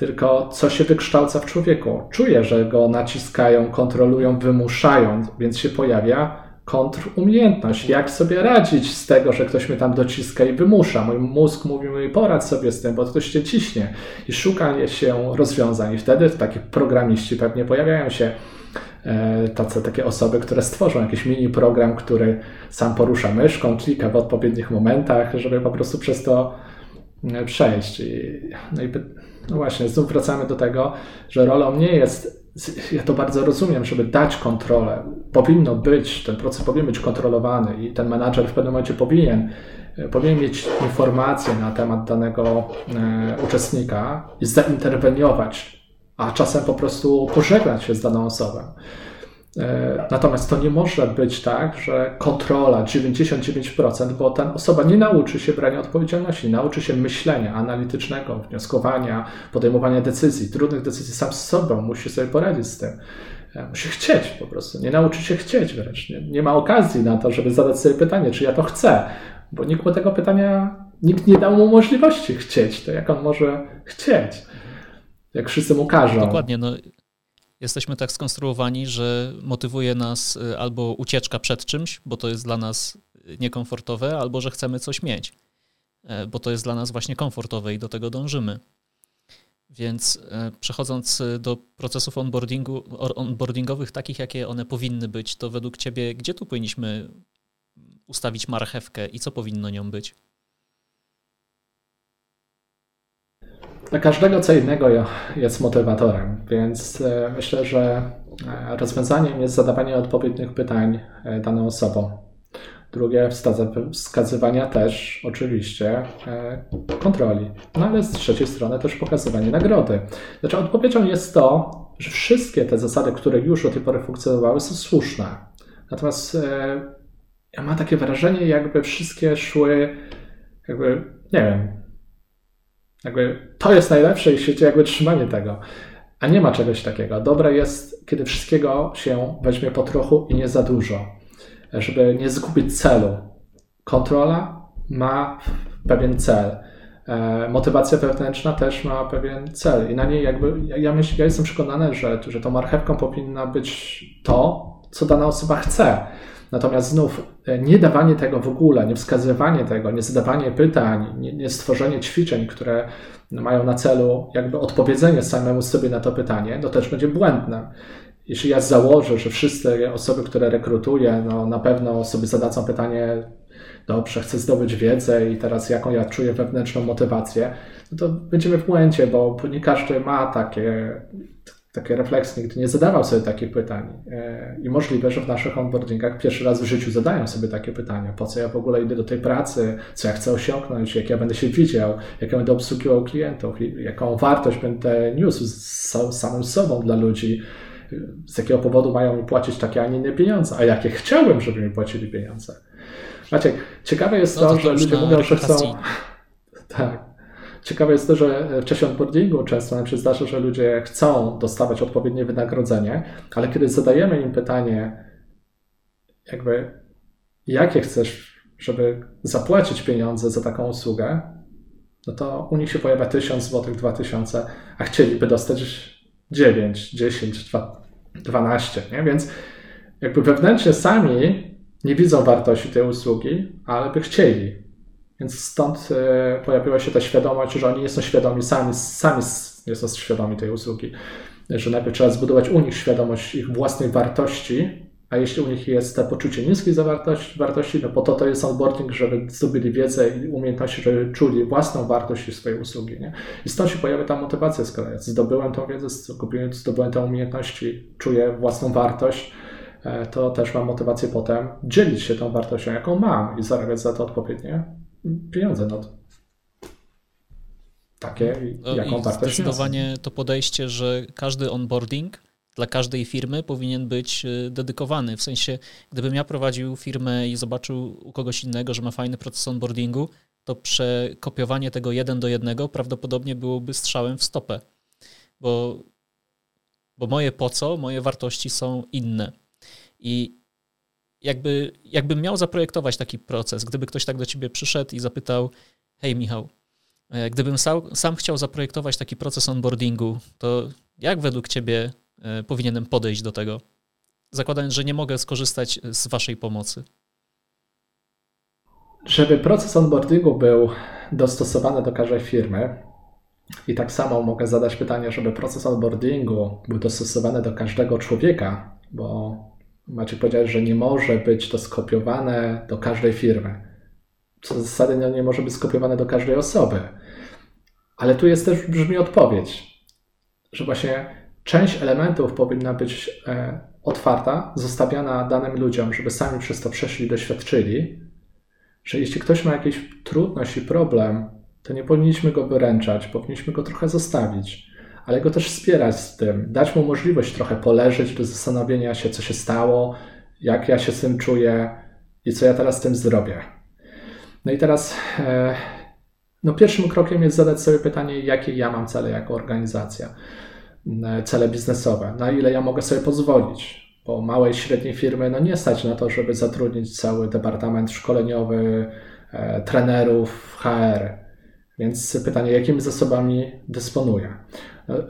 Tylko co się wykształca w człowieku? Czuje, że go naciskają, kontrolują, wymuszają, więc się pojawia kontrumiejętność. Jak sobie radzić z tego, że ktoś mnie tam dociska i wymusza? Mój mózg mówi mi, poradź sobie z tym, bo ktoś cię ciśnie i szuka się rozwiązań. I wtedy taki programiści pewnie pojawiają się e, tacy, takie osoby, które stworzą jakiś mini program, który sam porusza myszką, klika w odpowiednich momentach, żeby po prostu przez to e, przejść. I, no, i, no właśnie, znów wracamy do tego, że rolą nie jest ja to bardzo rozumiem, żeby dać kontrolę. Powinno być, ten proces powinien być kontrolowany i ten menadżer w pewnym momencie powinien, powinien mieć informacje na temat danego e, uczestnika i zainterweniować, a czasem po prostu pożegnać się z daną osobą. E, natomiast to nie może być tak, że kontrola 99%, bo ta osoba nie nauczy się brania odpowiedzialności, nauczy się myślenia analitycznego, wnioskowania, podejmowania decyzji, trudnych decyzji sam z sobą, musi sobie poradzić z tym. E, musi chcieć po prostu, nie nauczy się chcieć wręcz. Nie, nie ma okazji na to, żeby zadać sobie pytanie, czy ja to chcę, bo nikt mu tego pytania, nikt nie dał mu możliwości chcieć, to jak on może chcieć? Jak wszyscy mu każą. Dokładnie, no jesteśmy tak skonstruowani, że motywuje nas y, albo ucieczka przed czymś, bo to jest dla nas niekomfortowe, albo że chcemy coś mieć, e, bo to jest dla nas właśnie komfortowe i do tego dążymy. Więc przechodząc y, do procesów onboardingu, onboardingowych, takich jakie one powinny być, to według Ciebie, gdzie tu powinniśmy ustawić marchewkę i co powinno nią być? Dla każdego co innego jest motywatorem, więc e, myślę, że e, rozwiązaniem jest zadawanie odpowiednich pytań e, daną osobom. Drugie, wskazywania też oczywiście kontroli. No ale z trzeciej strony też pokazywanie nagrody. Znaczy odpowiedzią jest to, że wszystkie te zasady, które już do tej pory funkcjonowały, są słuszne. Natomiast ja mam takie wrażenie, jakby wszystkie szły, jakby, nie wiem, jakby to jest najlepsze i świecie jakby trzymanie tego. A nie ma czegoś takiego. Dobre jest, kiedy wszystkiego się weźmie po trochu i nie za dużo, żeby nie zgubić celu. Kontrola ma pewien cel. E, motywacja wewnętrzna też ma pewien cel i na niej jakby, ja, myślę, ja jestem przekonany, że, że tą marchewką powinna być to, co dana osoba chce. Natomiast znów e, nie dawanie tego w ogóle, nie wskazywanie tego, nie zadawanie pytań, nie, nie stworzenie ćwiczeń, które mają na celu jakby odpowiedzenie samemu sobie na to pytanie, to też będzie błędne. Jeśli ja założę, że wszystkie osoby, które rekrutuję, no na pewno sobie zadadzą pytanie, dobrze, chcę zdobyć wiedzę i teraz jaką ja czuję wewnętrzną motywację, no to będziemy w błędzie, bo nie każdy ma takie takie refleksje, nigdy nie zadawał sobie takich pytań. E, I możliwe, że w naszych onboardingach pierwszy raz w życiu zadają sobie takie pytania. Po co ja w ogóle idę do tej pracy? Co ja chcę osiągnąć? Jak ja będę się widział? Jak ja będę obsługiwał klientów? Jaką wartość będę niósł z samym sobą dla ludzi? Z jakiego powodu mają mi płacić takie, a nie inne pieniądze? A jakie chciałbym, żeby mi płacili pieniądze? Maciek, ciekawe jest no, to, to, że ludzie mówią, że chcą... [laughs] Tak. Ciekawe jest to, że w czasie onboardingu często nam się zdarza, że ludzie chcą dostawać odpowiednie wynagrodzenie, ale kiedy zadajemy im pytanie, jakby jakie chcesz, żeby zapłacić pieniądze za taką usługę, no to u nich się pojawia 1000 zł, 2000, a chcieliby dostać 9, 10, 12, nie? Więc jakby wewnętrznie sami nie widzą wartości tej usługi, ale by chcieli. Więc stąd e, pojawiła się ta świadomość, że oni nie są świadomi, sami, sami nie są świadomi tej usługi. Że najpierw trzeba zbudować u nich świadomość ich własnej wartości, a jeśli u nich jest to poczucie niskiej zawartości, wartości, no po to to jest onboarding, żeby zdobyli wiedzę i umiejętności, żeby czuli własną wartość swojej usługi. Nie? I stąd się pojawia ta motywacja z kolei. Zdobyłem tą wiedzę, zdobyłem te umiejętności, czuję własną wartość, e, to też mam motywację potem dzielić się tą wartością, jaką mam i zarabiać za to odpowiednie pieniądze. No. Takie, no jaką wartość Zdecydowanie to podejście, że każdy onboarding dla każdej firmy powinien być y, dedykowany. W sensie, gdybym ja prowadził firmę i zobaczył u kogoś innego, że ma fajny proces onboardingu, to przekopiowanie tego jeden do jednego prawdopodobnie byłoby strzałem w stopę. Bo, bo moje po co, moje wartości są inne. I jakby, jakbym miał zaprojektować taki proces, gdyby ktoś tak do ciebie przyszedł i zapytał, hej Michał, e, gdybym sam, sam chciał zaprojektować taki proces onboardingu, to jak według ciebie e, powinienem podejść do tego? Zakładając, że nie mogę skorzystać z waszej pomocy. Żeby proces onboardingu był dostosowany do każdej firmy, i tak samo mogę zadać pytanie, żeby proces onboardingu był dostosowany do każdego człowieka, bo Macie powiedzieć, że nie może być to skopiowane do każdej firmy. Co z zasady no, nie może być skopiowane do każdej osoby. Ale tu jest też brzmi odpowiedź, że właśnie część elementów powinna być e, otwarta, zostawiana danym ludziom, żeby sami przez to przeszli, doświadczyli, że jeśli ktoś ma jakieś trudność i problem, to nie powinniśmy go wyręczać, powinniśmy go trochę zostawić ale go też wspierać z tym, dać mu możliwość trochę poleżeć do zastanowienia się, co się stało, jak ja się z tym czuję i co ja teraz z tym zrobię. No i teraz e, no pierwszym krokiem jest zadać sobie pytanie, jakie ja mam cele jako organizacja, e, cele biznesowe, na ile ja mogę sobie pozwolić, bo małe i średnie firmy no nie stać na to, żeby zatrudnić cały departament szkoleniowy, e, trenerów, HR. Więc pytanie, jakimi zasobami dysponuję?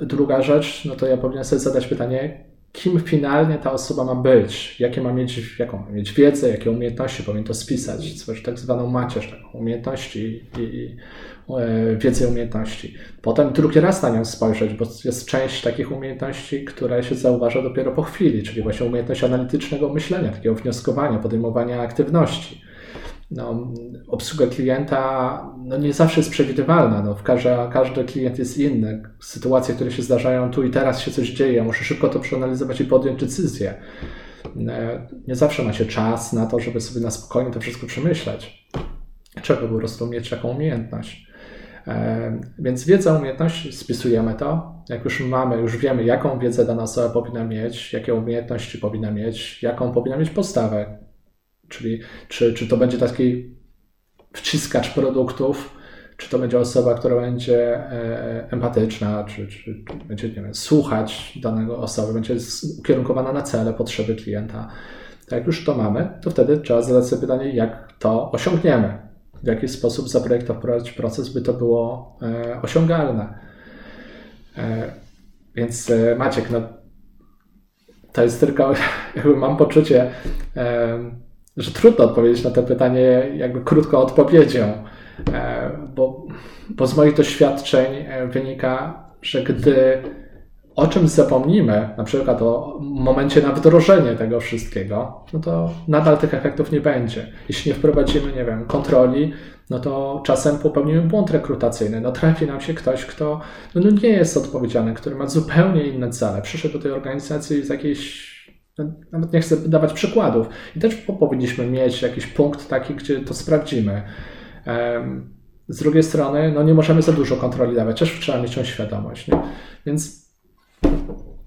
Druga rzecz, no to ja powinienem sobie zadać pytanie, kim finalnie ta osoba ma być, jakie ma mieć, jaką ma mieć wiedzę, jakie umiejętności, powinien to spisać, tak zwaną macierz, taką umiejętności i, i e, wiedzę umiejętności. Potem drugi raz na nią spojrzeć, bo jest część takich umiejętności, które się zauważa dopiero po chwili, czyli właśnie umiejętność analitycznego myślenia, takiego wnioskowania, podejmowania aktywności no, obsługa klienta no, nie zawsze jest przewidywalna. No, każdy, każdy klient jest inny. Sytuacje, które się zdarzają tu i teraz się coś dzieje. Muszę szybko to przeanalizować i podjąć decyzję. E, nie zawsze ma się czas na to, żeby sobie na spokojnie to wszystko przemyśleć. Trzeba po prostu mieć taką umiejętność. E, więc wiedza, umiejętność, spisujemy to. Jak już mamy, już wiemy, jaką wiedzę dana osoba powinna mieć, jakie umiejętności powinna mieć, jaką powinna mieć postawę, Czyli czy, czy to będzie taki wciskacz produktów, czy to będzie osoba, która będzie e, empatyczna, czy, czy będzie nie wiem, słuchać danego osoby, będzie ukierunkowana na cele, potrzeby klienta. Tak jak już to mamy, to wtedy trzeba zadać sobie pytanie, jak to osiągniemy. W jaki sposób zaprojektować proces, by to było e, osiągalne. E, więc Maciek, no, to jest tylko, [laughs] jakby mam poczucie, że trudno odpowiedzieć na to pytanie jakby krótką odpowiedzią, e, bo, bo z moich doświadczeń e, wynika, że gdy o czymś zapomnimy, na przykład o momencie na wdrożenie tego wszystkiego, no to nadal tych efektów nie będzie. Jeśli nie wprowadzimy, nie wiem, kontroli, no to czasem popełnimy błąd rekrutacyjny. No trafi nam się ktoś, kto no, no nie jest odpowiedzialny, który ma zupełnie inne cele. Przyszedł do tej organizacji z jakiejś nawet nie chcę dawać przykładów. I też powinniśmy mieć jakiś punkt taki, gdzie to sprawdzimy. Z drugiej strony, no nie możemy za dużo kontroli dawać, też trzeba mieć tą świadomość. Nie? Więc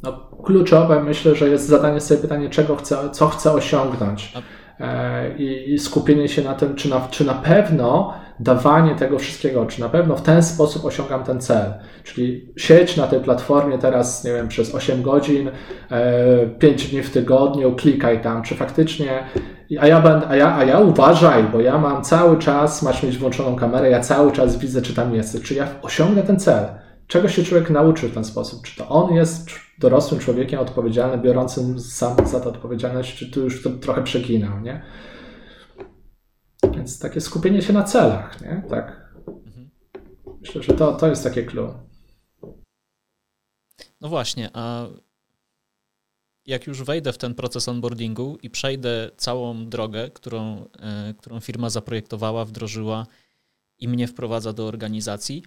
no, kluczowe myślę, że jest zadanie sobie pytanie, czego chcę, co chcę osiągnąć. i skupienie się na tym, czy na, czy na pewno dawanie tego wszystkiego, czy na pewno w ten sposób osiągam ten cel. Czyli sieć na tej platformie teraz, nie wiem, przez 8 godzin, 5 dni w tygodniu, klikaj tam, czy faktycznie a ja, będę, a, ja, a ja uważaj, bo ja mam cały czas, masz mieć włączoną kamerę, ja cały czas widzę, czy tam jesteś, czy ja osiągnę ten cel. Czego się człowiek nauczy w ten sposób? Czy to on jest dorosłym człowiekiem odpowiedzialnym, biorącym sam za to odpowiedzialność, czy tu już to trochę przeginał, nie? Więc takie skupienie się na celach, nie? Tak. Myślę, że to, to jest takie clue. No właśnie, a jak już wejdę w ten proces onboardingu i przejdę całą drogę, którą, e, którą firma zaprojektowała, wdrożyła i mnie wprowadza do organizacji,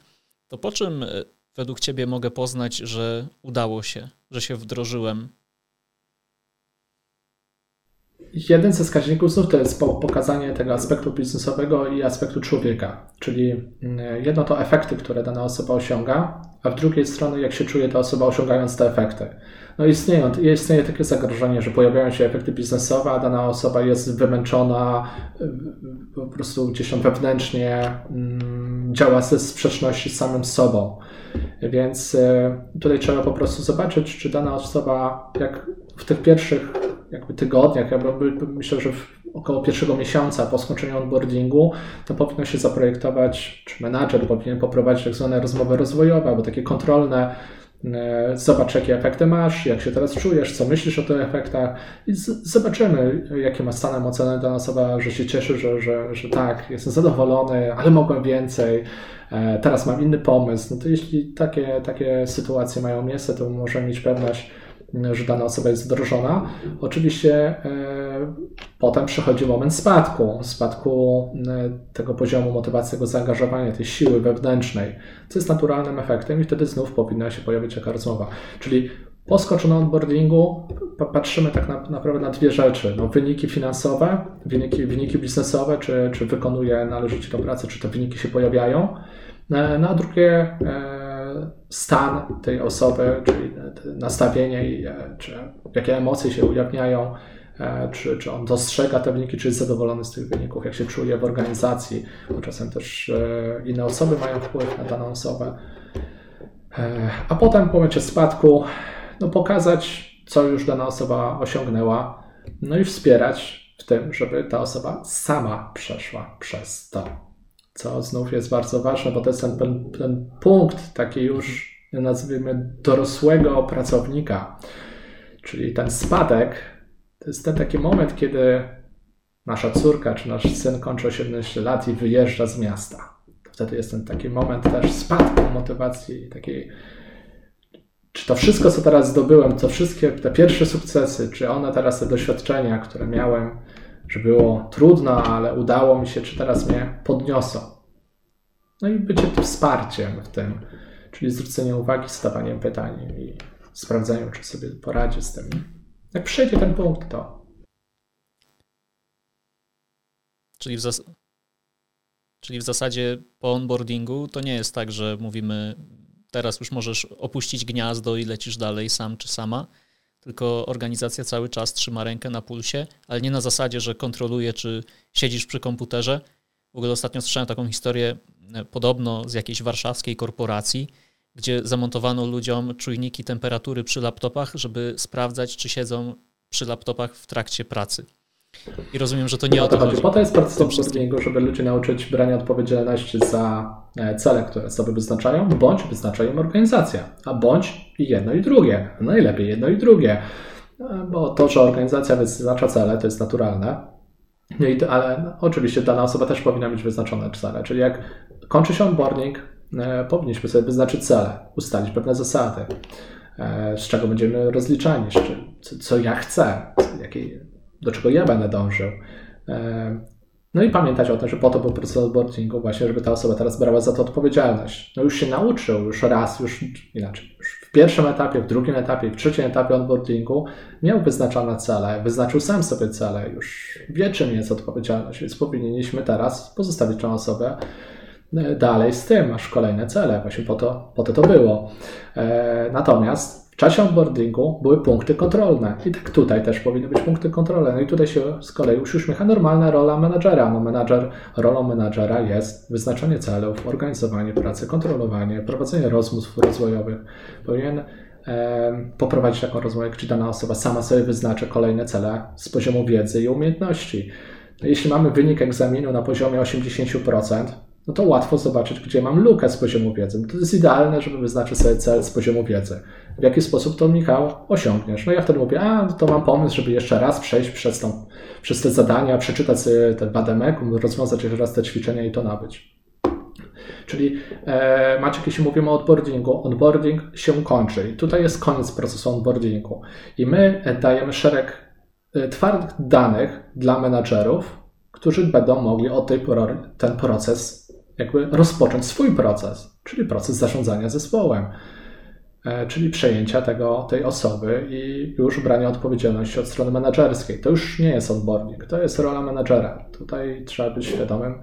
to po czym e, według Ciebie mogę poznać, że udało się, że się wdrożyłem? Jeden ze wskaźników znów to jest pokazanie tego aspektu biznesowego i aspektu człowieka. Czyli mm, jedno to efekty, które dana osoba osiąga, a w drugiej strony jak się czuje ta osoba osiągając te efekty. No istnieją, istnieje takie zagrożenie, że pojawiają się efekty biznesowe, a dana osoba jest wymęczona, po prostu gdzieś tam wewnętrznie mm, działa ze sprzeczności z samym sobą. Więc e, tutaj trzeba po prostu zobaczyć, czy dana osoba, jak w tych pierwszych jakby tygodniach, ja myślę, że około pierwszego miesiąca po skończeniu onboardingu, to powinno się zaprojektować, czy menadżer powinien poprowadzić tak zwane rozmowy rozwojowe, albo takie kontrolne E, zobacz, jakie efekty masz, jak się teraz czujesz, co myślisz o tych efektach i zobaczymy, jakie ma stan emocjonalny dana osoba, że się cieszy, że, że, że tak, jestem zadowolony, ale mogłem więcej, e, teraz mam inny pomysł. No to jeśli takie, takie sytuacje mają miejsce, to możemy mieć pewność, że dana osoba jest wdrożona. Oczywiście e, potem przychodzi moment spadku, spadku e, tego poziomu motywacji, tego zaangażowania, tej siły wewnętrznej, co jest naturalnym efektem i wtedy znów powinna się pojawić taka rozmowa. Czyli po skoczonym onboardingu patrzymy tak na, naprawdę na dwie rzeczy. No, wyniki finansowe, wyniki, wyniki biznesowe, czy, czy wykonuje należycie tę pracę, czy te wyniki się pojawiają. E, no a drugie stan tej osoby, czyli nastawienie, e, czy jakie emocje się ujawniają, e, czy, czy on dostrzega te wyniki, czy jest zadowolony z tych wyników, jak się czuje w organizacji, bo czasem też e, inne osoby mają wpływ na daną osobę. A potem w momencie spadku no, pokazać, co już dana osoba osiągnęła, no i wspierać w tym, żeby ta osoba sama przeszła przez to co znów jest bardzo ważne, bo to jest ten, ten punkt taki już, nazwijmy, dorosłego pracownika, czyli ten spadek, to jest ten taki moment, kiedy nasza córka czy nasz syn kończy 18 lat i wyjeżdża z miasta. Wtedy jest ten taki moment też spadku motywacji, takiej czy to wszystko, co teraz zdobyłem, to wszystkie te pierwsze sukcesy, czy one teraz, te doświadczenia, które miałem, że było trudno, ale udało mi się, czy teraz mnie podniosą. No i bycie wsparciem w tym, czyli zwrócenie uwagi, zadawaniem pytań i sprawdzeniem, czy sobie poradzi z tym. Jak przejdzie ten punkt, to. Czyli w, zas czyli w zasadzie po onboardingu to nie jest tak, że mówimy, teraz już możesz opuścić gniazdo i lecisz dalej sam czy sama, tylko organizacja cały czas trzyma rękę na pulsie, ale nie na zasadzie, że kontroluje, czy siedzisz przy komputerze. W ogóle ostatnio słyszałem taką historię, e, podobno z jakiejś warszawskiej korporacji, gdzie zamontowano ludziom czujniki temperatury przy laptopach, żeby sprawdzać, czy siedzą przy laptopach w trakcie pracy. I rozumiem, że to nie o to chodzi. Po to jest onboardingu, żeby ludzi nauczyć brania odpowiedzialności za e, cele, które sobie wyznaczają, bądź wyznacza im organizacja, a bądź jedno i drugie. Najlepiej jedno i drugie. E, bo to, że organizacja wyznacza cele, to jest naturalne, no i, ale no, oczywiście dana osoba też powinna mieć wyznaczone cele, czyli jak kończy się onboarding, e, powinniśmy sobie wyznaczyć cele, ustalić pewne zasady, z czego będziemy rozliczani, co, co ja chcę, jakiej, do czego ja będę dążył. E, no i pamiętać o tym, że po to był proces onboardingu właśnie, żeby ta osoba teraz brała za to odpowiedzialność. No już się nauczył, już raz, już inaczej, już w pierwszym etapie, w drugim etapie, w trzecim etapie onboardingu miał wyznaczone cele, wyznaczył sam sobie cele, już wie czym jest odpowiedzialność, więc powinniśmy teraz pozostawić tę osobę e, dalej z tym, masz kolejne cele. Właśnie po to, po to to było. E, natomiast w czasie onboardingu były punkty kontrolne. I tak tutaj też powinny być punkty kontrolne. No i tutaj się z kolei już uśmiecha normalna rola menadżera. No menadżer, rolą menadżera jest wyznaczanie celów, organizowanie pracy, kontrolowanie, prowadzenie rozmów rozwojowych. Powinien poprowadzić taką rozmowę, gdzie dana osoba sama sobie wyznaczy kolejne cele z poziomu wiedzy i umiejętności. No jeśli mamy wynik egzaminu na poziomie 80%, no to łatwo zobaczyć, gdzie mam lukę z poziomu wiedzy. To jest idealne, żeby wyznaczyć sobie cel z poziomu wiedzy. W jaki sposób to, Michał, osiągniesz? No ja wtedy mówię, a to mam pomysł, żeby jeszcze raz przejść przez, tą, przez te zadania, przeczytać sobie ten bademek, rozwiązać jeszcze raz te ćwiczenia i to nabyć. Czyli e, jeśli mówimy o onboardingu, onboarding się kończy i tutaj jest koniec procesu onboardingu. I my dajemy szereg e, twardych danych dla menadżerów, którzy będą mogli od tej pory ten proces jakby rozpocząć swój proces, czyli proces zarządzania zespołem, e, czyli przejęcia tego, tej osoby i już brania odpowiedzialności od strony menedżerskiej. To już nie jest onboarding, to jest rola menedżera. Tutaj trzeba być świadomym,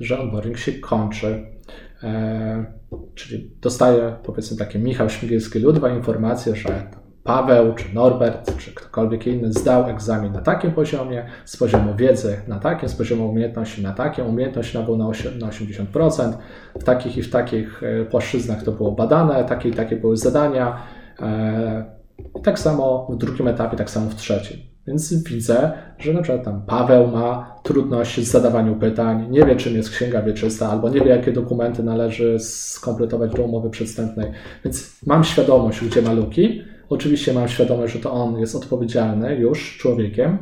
że onboarding się kończy. E, czyli dostaje powiedzmy takie Michał Śmigielski-Ludwa informację, że Paweł, czy Norbert, czy ktokolwiek inny zdał egzamin na takim poziomie, z poziomu wiedzy na takim, z poziomu umiejętności na takim, umiejętność nabył na 80%, w takich i w takich e, płaszczyznach to było badane, takie i takie były zadania. E, I tak samo w drugim etapie, tak samo w trzecim. Więc widzę, że na przykład tam Paweł ma trudności z zadawaniem pytań, nie wie czym jest księga wieczysta, albo nie wie jakie dokumenty należy skompletować do umowy przedstępnej. Więc mam świadomość, gdzie ma luki, Oczywiście mam świadomość, że to on jest odpowiedzialny już człowiekiem,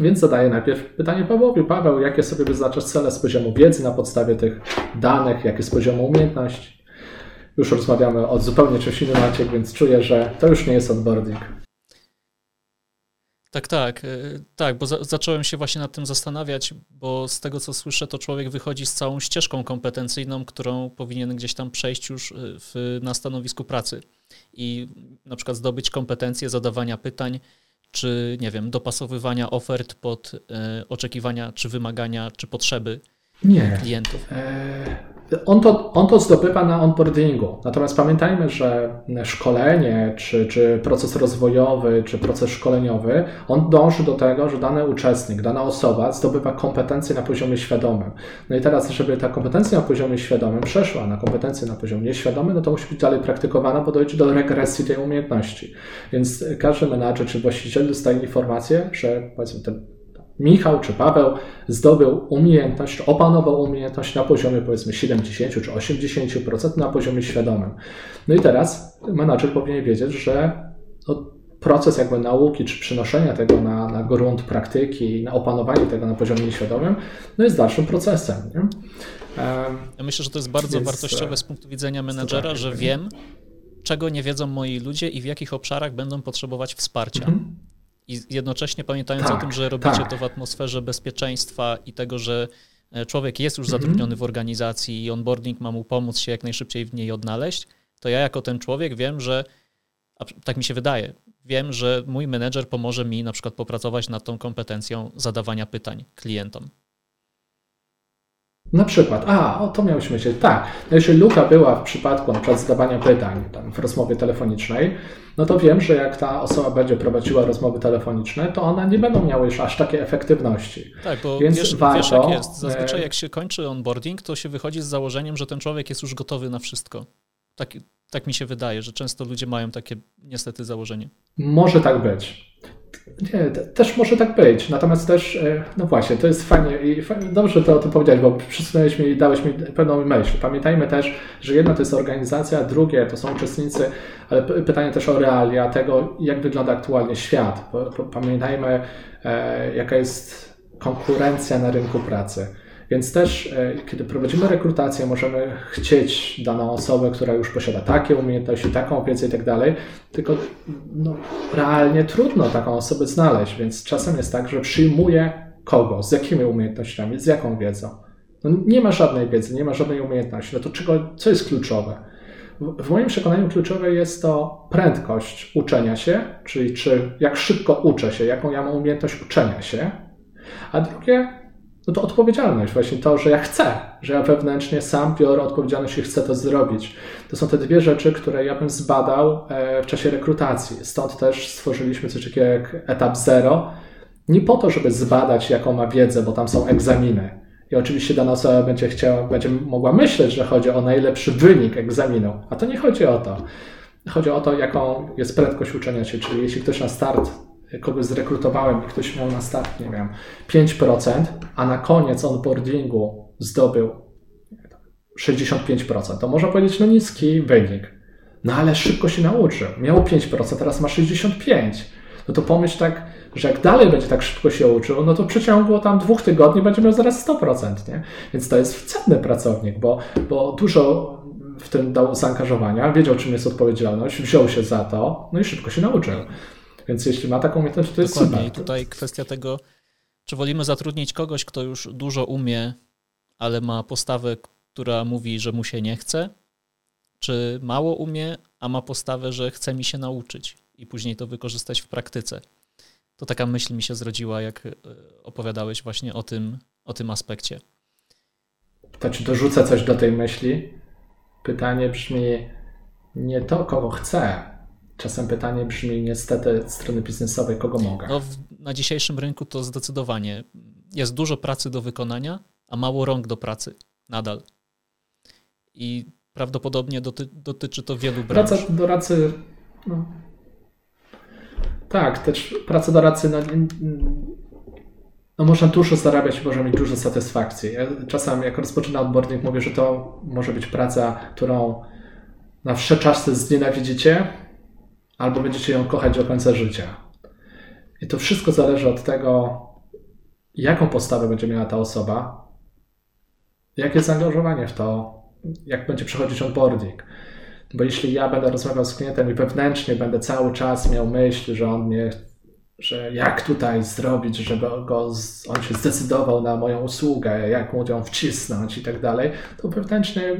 więc zadaję najpierw pytanie Pawłowi. Paweł, jakie sobie wyznaczasz cele z poziomu wiedzy na podstawie tych danych, jakie z poziomu umiejętności? Już rozmawiamy o zupełnie czymś innym, Maciek, więc czuję, że to już nie jest onboarding. Tak, tak, e, tak, bo za zacząłem się właśnie nad tym zastanawiać, bo z tego co słyszę, to człowiek wychodzi z całą ścieżką kompetencyjną, którą powinien gdzieś tam przejść już e, w, na stanowisku pracy. I na przykład zdobyć kompetencje zadawania pytań, czy nie wiem, dopasowywania ofert pod e, oczekiwania, czy wymagania, czy potrzeby nie. klientów. E on to, on to zdobywa na onboardingu. Natomiast pamiętajmy, że szkolenie, czy, czy proces rozwojowy, czy proces szkoleniowy, on dąży do tego, że dany uczestnik, dana osoba zdobywa kompetencje na poziomie świadomym. No i teraz, żeby ta kompetencja na poziomie świadomym przeszła na kompetencje na poziomie nieświadomym, no to musi być dalej praktykowana, bo dojdzie do regresji tej umiejętności. Więc każdy menadżer czy właściciel dostaje informację, że powiedzmy ten Michał czy Paweł zdobył umiejętność, opanował umiejętność na poziomie powiedzmy 70 czy 80% na poziomie świadomym. No i teraz menadżer powinien wiedzieć, że no, proces jakby nauki czy przenoszenia tego na, na grunt praktyki, na opanowanie tego na poziomie nieświadomym, no jest dalszym procesem. Nie? Ja myślę, że to jest bardzo Więc, wartościowe z punktu widzenia menadżera, że wiem, czego nie wiedzą moi ludzie i w jakich obszarach będą potrzebować wsparcia. Mhm. I jednocześnie pamiętając tak, o tym, że robicie tak. to w atmosferze bezpieczeństwa i tego, że e, człowiek jest już mhm. zatrudniony w organizacji i onboarding ma mu pomóc się jak najszybciej w niej odnaleźć, to ja jako ten człowiek wiem, że, tak mi się wydaje, wiem, że mój menedżer pomoże mi na przykład popracować nad tą kompetencją zadawania pytań klientom. Na przykład, a, o to miałeś myśleć, tak. No jeśli luka była w przypadku na przykład zadawania pytań tam w rozmowie telefonicznej, no to wiem, że jak ta osoba będzie prowadziła rozmowy telefoniczne, to one nie będą miały już aż takiej efektywności. Tak, bo Więc wiesz, warto, wiesz jak jest. Zazwyczaj jak się kończy onboarding, to się wychodzi z założeniem, że ten człowiek jest już gotowy na wszystko. Tak, tak mi się wydaje, że często ludzie mają takie niestety założenie. Może tak być. Nie, też może tak być. Natomiast też, e, no właśnie, to jest fajnie i dobrze to, to powiedziałeś, bo przysunąłeś mi i dałeś mi pewną myśl. Pamiętajmy też, że jedno to jest organizacja, drugie to są uczestnicy, ale pytanie też o realia tego, jak wygląda aktualnie świat. Pamiętajmy, e, jaka jest konkurencja na rynku pracy. Więc też, e, kiedy prowadzimy rekrutację, możemy chcieć daną osobę, która już posiada takie umiejętności, taką wiedzę i tak dalej, tylko no, realnie trudno taką osobę znaleźć, więc czasem jest tak, że przyjmuje kogo, z jakimi umiejętnościami, z jaką wiedzą. No, nie ma żadnej wiedzy, nie ma żadnej umiejętności. No to czego, co jest kluczowe? W moim przekonaniu kluczowe jest to prędkość uczenia się, czyli czy jak szybko uczę się, jaką ja mam umiejętność uczenia się, a drugie no to odpowiedzialność, właśnie to, że ja chcę, że ja wewnętrznie sam biorę odpowiedzialność i chcę to zrobić. To są te dwie rzeczy, które ja bym zbadał e, w czasie rekrutacji. Stąd też stworzyliśmy coś takiego jak etap zero. Nie po to, żeby zbadać, jaką ma wiedzę, bo tam są egzaminy. I oczywiście dana osoba będzie chciała, będzie mogła myśleć, że chodzi o najlepszy wynik egzaminu, a to nie chodzi o to. Chodzi o to, jaką jest prędkość uczenia się, czyli jeśli ktoś na start kogoś zrekrutowałem i ktoś miał na start, nie wiem, 5%, a na koniec onboardingu zdobył 65%, to można powiedzieć, no niski wynik. No ale szybko się nauczył. Miał 5%, teraz ma 65%. No to pomyśl tak, że jak dalej będzie tak szybko się uczył, no to w przeciągu tam dwóch tygodni będzie miał zaraz 100%, nie? Więc to jest cenny pracownik, bo, bo dużo w tym dał zaangażowania, wiedział czym jest odpowiedzialność, wziął się za to, no i szybko się nauczył. Więc jeśli ma taką umiejętność, to jest Dokładnie. super. I tutaj kwestia tego, czy wolimy zatrudnić kogoś, kto już dużo umie, ale ma postawę, która mówi, że mu się nie chce, czy mało umie, a ma postawę, że chce mi się nauczyć i później to wykorzystać w praktyce. To taka myśl mi się zrodziła, jak e, opowiadałeś właśnie o tym, o tym aspekcie. To czy dorzucę coś do tej myśli? Pytanie brzmi nie to, kogo chcę, Czasem pytanie brzmi niestety z strony biznesowej, kogo mogę? No, na dzisiejszym rynku to zdecydowanie jest dużo pracy do wykonania, a mało rąk do pracy nadal. I prawdopodobnie doty dotyczy to wielu branż. Praca doradcy. No. Tak, też praca doradcy. No, no można dużo zarabiać i można mieć dużo satysfakcji. Ja czasem, jak rozpoczynam onboarding, mówię, że to może być praca, którą na wsze czasy znienawidzicie, albo będziecie ją kochać do końca życia. I to wszystko zależy od tego, jaką postawę będzie miała ta osoba, jakie zaangażowanie w to, jak będzie przechodzić onboarding. Bo jeśli ja będę rozmawiał z klientem i wewnętrznie będę cały czas miał myśl, że on mnie, że jak tutaj zrobić, żeby go, on się zdecydował na moją usługę, jak mu ją wcisnąć i tak dalej, to wewnętrznie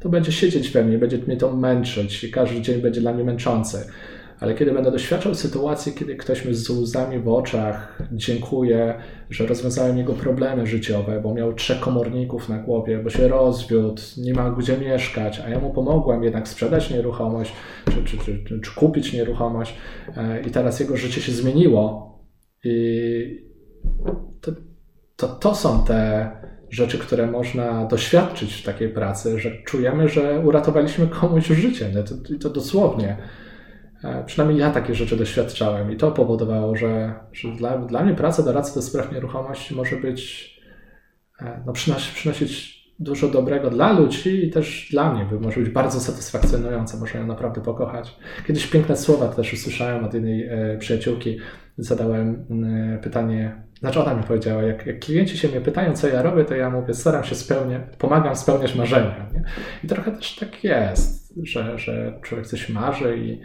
to będzie siedzieć we mnie, będzie mnie to męczyć i każdy dzień będzie dla mnie męczący. Ale kiedy będę doświadczał sytuacji, kiedy ktoś mi z łzami w oczach dziękuję, że rozwiązałem jego problemy życiowe, bo miał trzech komorników na głowie, bo się rozwiódł, nie ma gdzie mieszkać, a ja mu pomogłem jednak sprzedać nieruchomość, czy, czy, czy, czy, czy kupić nieruchomość e, i teraz jego życie się zmieniło. I to, to, to są te rzeczy, które można doświadczyć w takiej pracy, że czujemy, że uratowaliśmy komuś życie. No to, to dosłownie. E, przynajmniej ja takie rzeczy doświadczałem i to powodowało, że, że dla, dla mnie praca doradcy do spraw nieruchomości może być, e, no przynosić, przynosić dużo dobrego dla ludzi i też dla mnie, bo może być bardzo satysfakcjonująca, można ją naprawdę pokochać. Kiedyś piękne słowa też usłyszałem od jednej e, przyjaciółki, zadałem e, pytanie, znaczy ona mi powiedziała, jak, jak, klienci się mnie pytają, co ja robię, to ja mówię, staram się spełniać, pomagam spełniać marzenia. Nie? I trochę też tak jest, że, że człowiek coś marzy i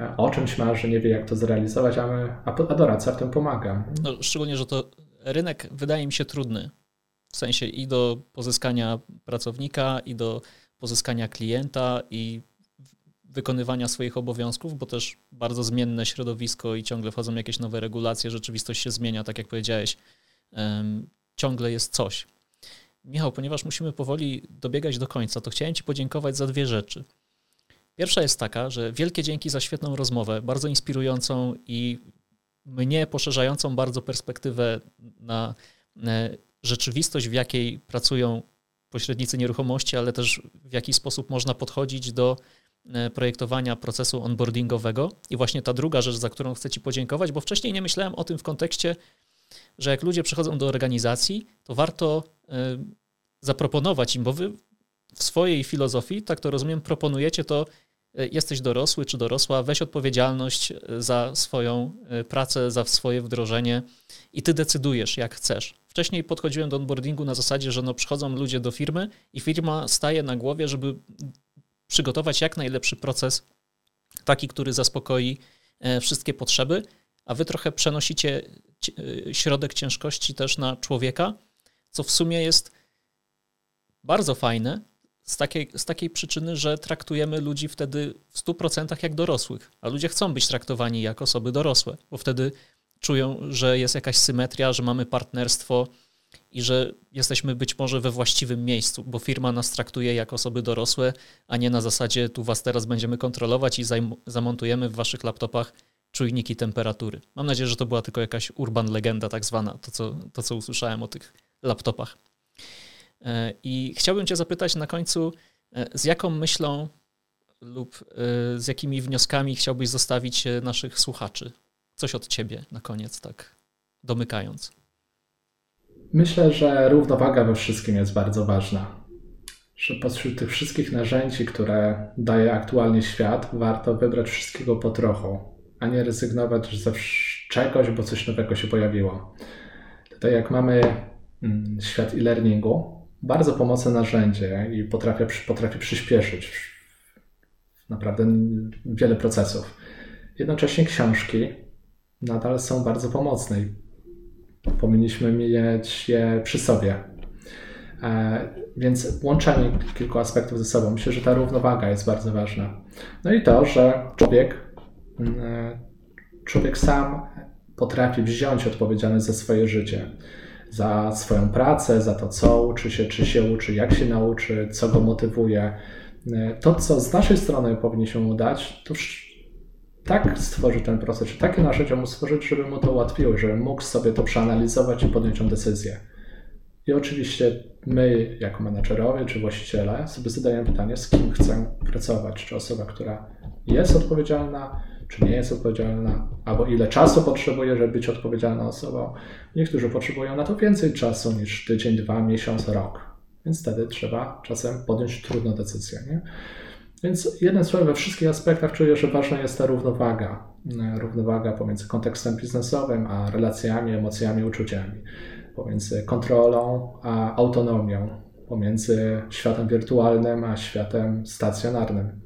e, o czymś marzy, nie wie jak to zrealizować, a, my, a doradca w tym pomaga. No, szczególnie, że to rynek wydaje mi się trudny. W sensie i do pozyskania pracownika, i do pozyskania klienta, i wykonywania swoich obowiązków, bo też bardzo zmienne środowisko i ciągle wchodzą jakieś nowe regulacje, rzeczywistość się zmienia, tak jak powiedziałeś, ciągle jest coś. Michał, ponieważ musimy powoli dobiegać do końca, to chciałem Ci podziękować za dwie rzeczy. Pierwsza jest taka, że wielkie dzięki za świetną rozmowę, bardzo inspirującą i mnie poszerzającą bardzo perspektywę na e, rzeczywistość, w jakiej pracują pośrednicy nieruchomości, ale też w jaki sposób można podchodzić do projektowania procesu onboardingowego. I właśnie ta druga rzecz, za którą chcę Ci podziękować, bo wcześniej nie myślałem o tym w kontekście, że jak ludzie przychodzą do organizacji, to warto e, zaproponować im, bo Wy w swojej filozofii, tak to rozumiem, proponujecie to, e, jesteś dorosły czy dorosła, weź odpowiedzialność za swoją pracę, za swoje wdrożenie i Ty decydujesz, jak chcesz. Wcześniej podchodziłem do onboardingu na zasadzie, że no przychodzą ludzie do firmy i firma staje na głowie, żeby przygotować jak najlepszy proces, taki, który zaspokoi e, wszystkie potrzeby, a wy trochę przenosicie e, środek ciężkości też na człowieka, co w sumie jest bardzo fajne z takiej, z takiej przyczyny, że traktujemy ludzi wtedy w 100% jak dorosłych, a ludzie chcą być traktowani jak osoby dorosłe, bo wtedy czują, że jest jakaś symetria, że mamy partnerstwo i że jesteśmy być może we właściwym miejscu, bo firma nas traktuje jak osoby dorosłe, a nie na zasadzie tu was teraz będziemy kontrolować i zamontujemy w waszych laptopach czujniki temperatury. Mam nadzieję, że to była tylko jakaś urban legenda tak zwana, to co, to co usłyszałem o tych laptopach. E, I chciałbym cię zapytać na końcu, e, z jaką myślą lub e, z jakimi wnioskami chciałbyś zostawić naszych słuchaczy? Coś od ciebie na koniec, tak domykając. Myślę, że równowaga we wszystkim jest bardzo ważna. Że pośród tych wszystkich narzędzi, które daje aktualnie świat, warto wybrać wszystkiego po trochu, a nie rezygnować ze czegoś, bo coś nowego się pojawiło. Tutaj, jak mamy mm, świat e-learningu, bardzo pomocne narzędzie i potrafi, potrafi przyspieszyć naprawdę wiele procesów. Jednocześnie książki nadal są bardzo pomocne powinniśmy mieć je przy sobie. E, więc łączenie kilku aspektów ze sobą, myślę, że ta równowaga jest bardzo ważna. No i to, że człowiek, mm, e, człowiek sam potrafi wziąć odpowiedzialność za swoje życie, za swoją pracę, za to, co uczy się, czy się uczy, jak się nauczy, co go motywuje. E, to, co z naszej strony powinniśmy mu dać, to tak stworzyć ten proces, czy takie narzędzia mu stworzyć, żeby mu to ułatwiło, żeby mógł sobie to przeanalizować i podjąć tę decyzję. I oczywiście my, jako menedżerowie czy właściciele, sobie zadajemy pytanie, z kim chcę pracować. Czy osoba, która jest odpowiedzialna, czy nie jest odpowiedzialna, albo ile czasu potrzebuje, żeby być odpowiedzialną osobą. Niektórzy potrzebują na to więcej czasu niż tydzień, dwa, miesiąc, rok. Więc wtedy trzeba czasem podjąć trudną decyzję. Nie? Więc jeden słowo we wszystkich aspektach czuję, że ważna jest ta równowaga. E, równowaga pomiędzy kontekstem biznesowym, a relacjami, emocjami, uczuciami. Pomiędzy kontrolą a autonomią. Pomiędzy światem wirtualnym a światem stacjonarnym.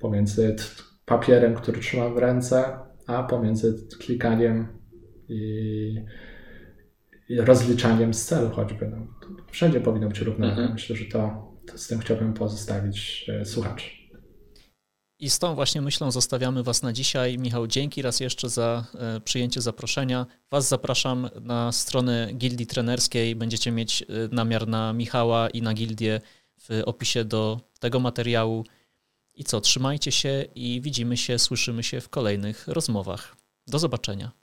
Pomiędzy papierem, który trzymam w ręce, a pomiędzy klikaniem i, i rozliczaniem z celu choćby. No, wszędzie powinno być równowaga. Mhm. Myślę, że to, to z tym chciałbym pozostawić e, słuchaczy. I z tą właśnie myślą zostawiamy Was na dzisiaj. Michał, dzięki raz jeszcze za e, przyjęcie zaproszenia. Was zapraszam na stronę Gildii Trenerskiej. Będziecie mieć e, namiar na Michała i na Gildię w opisie do tego materiału. I co, trzymajcie się i widzimy się, słyszymy się w kolejnych rozmowach. Do zobaczenia.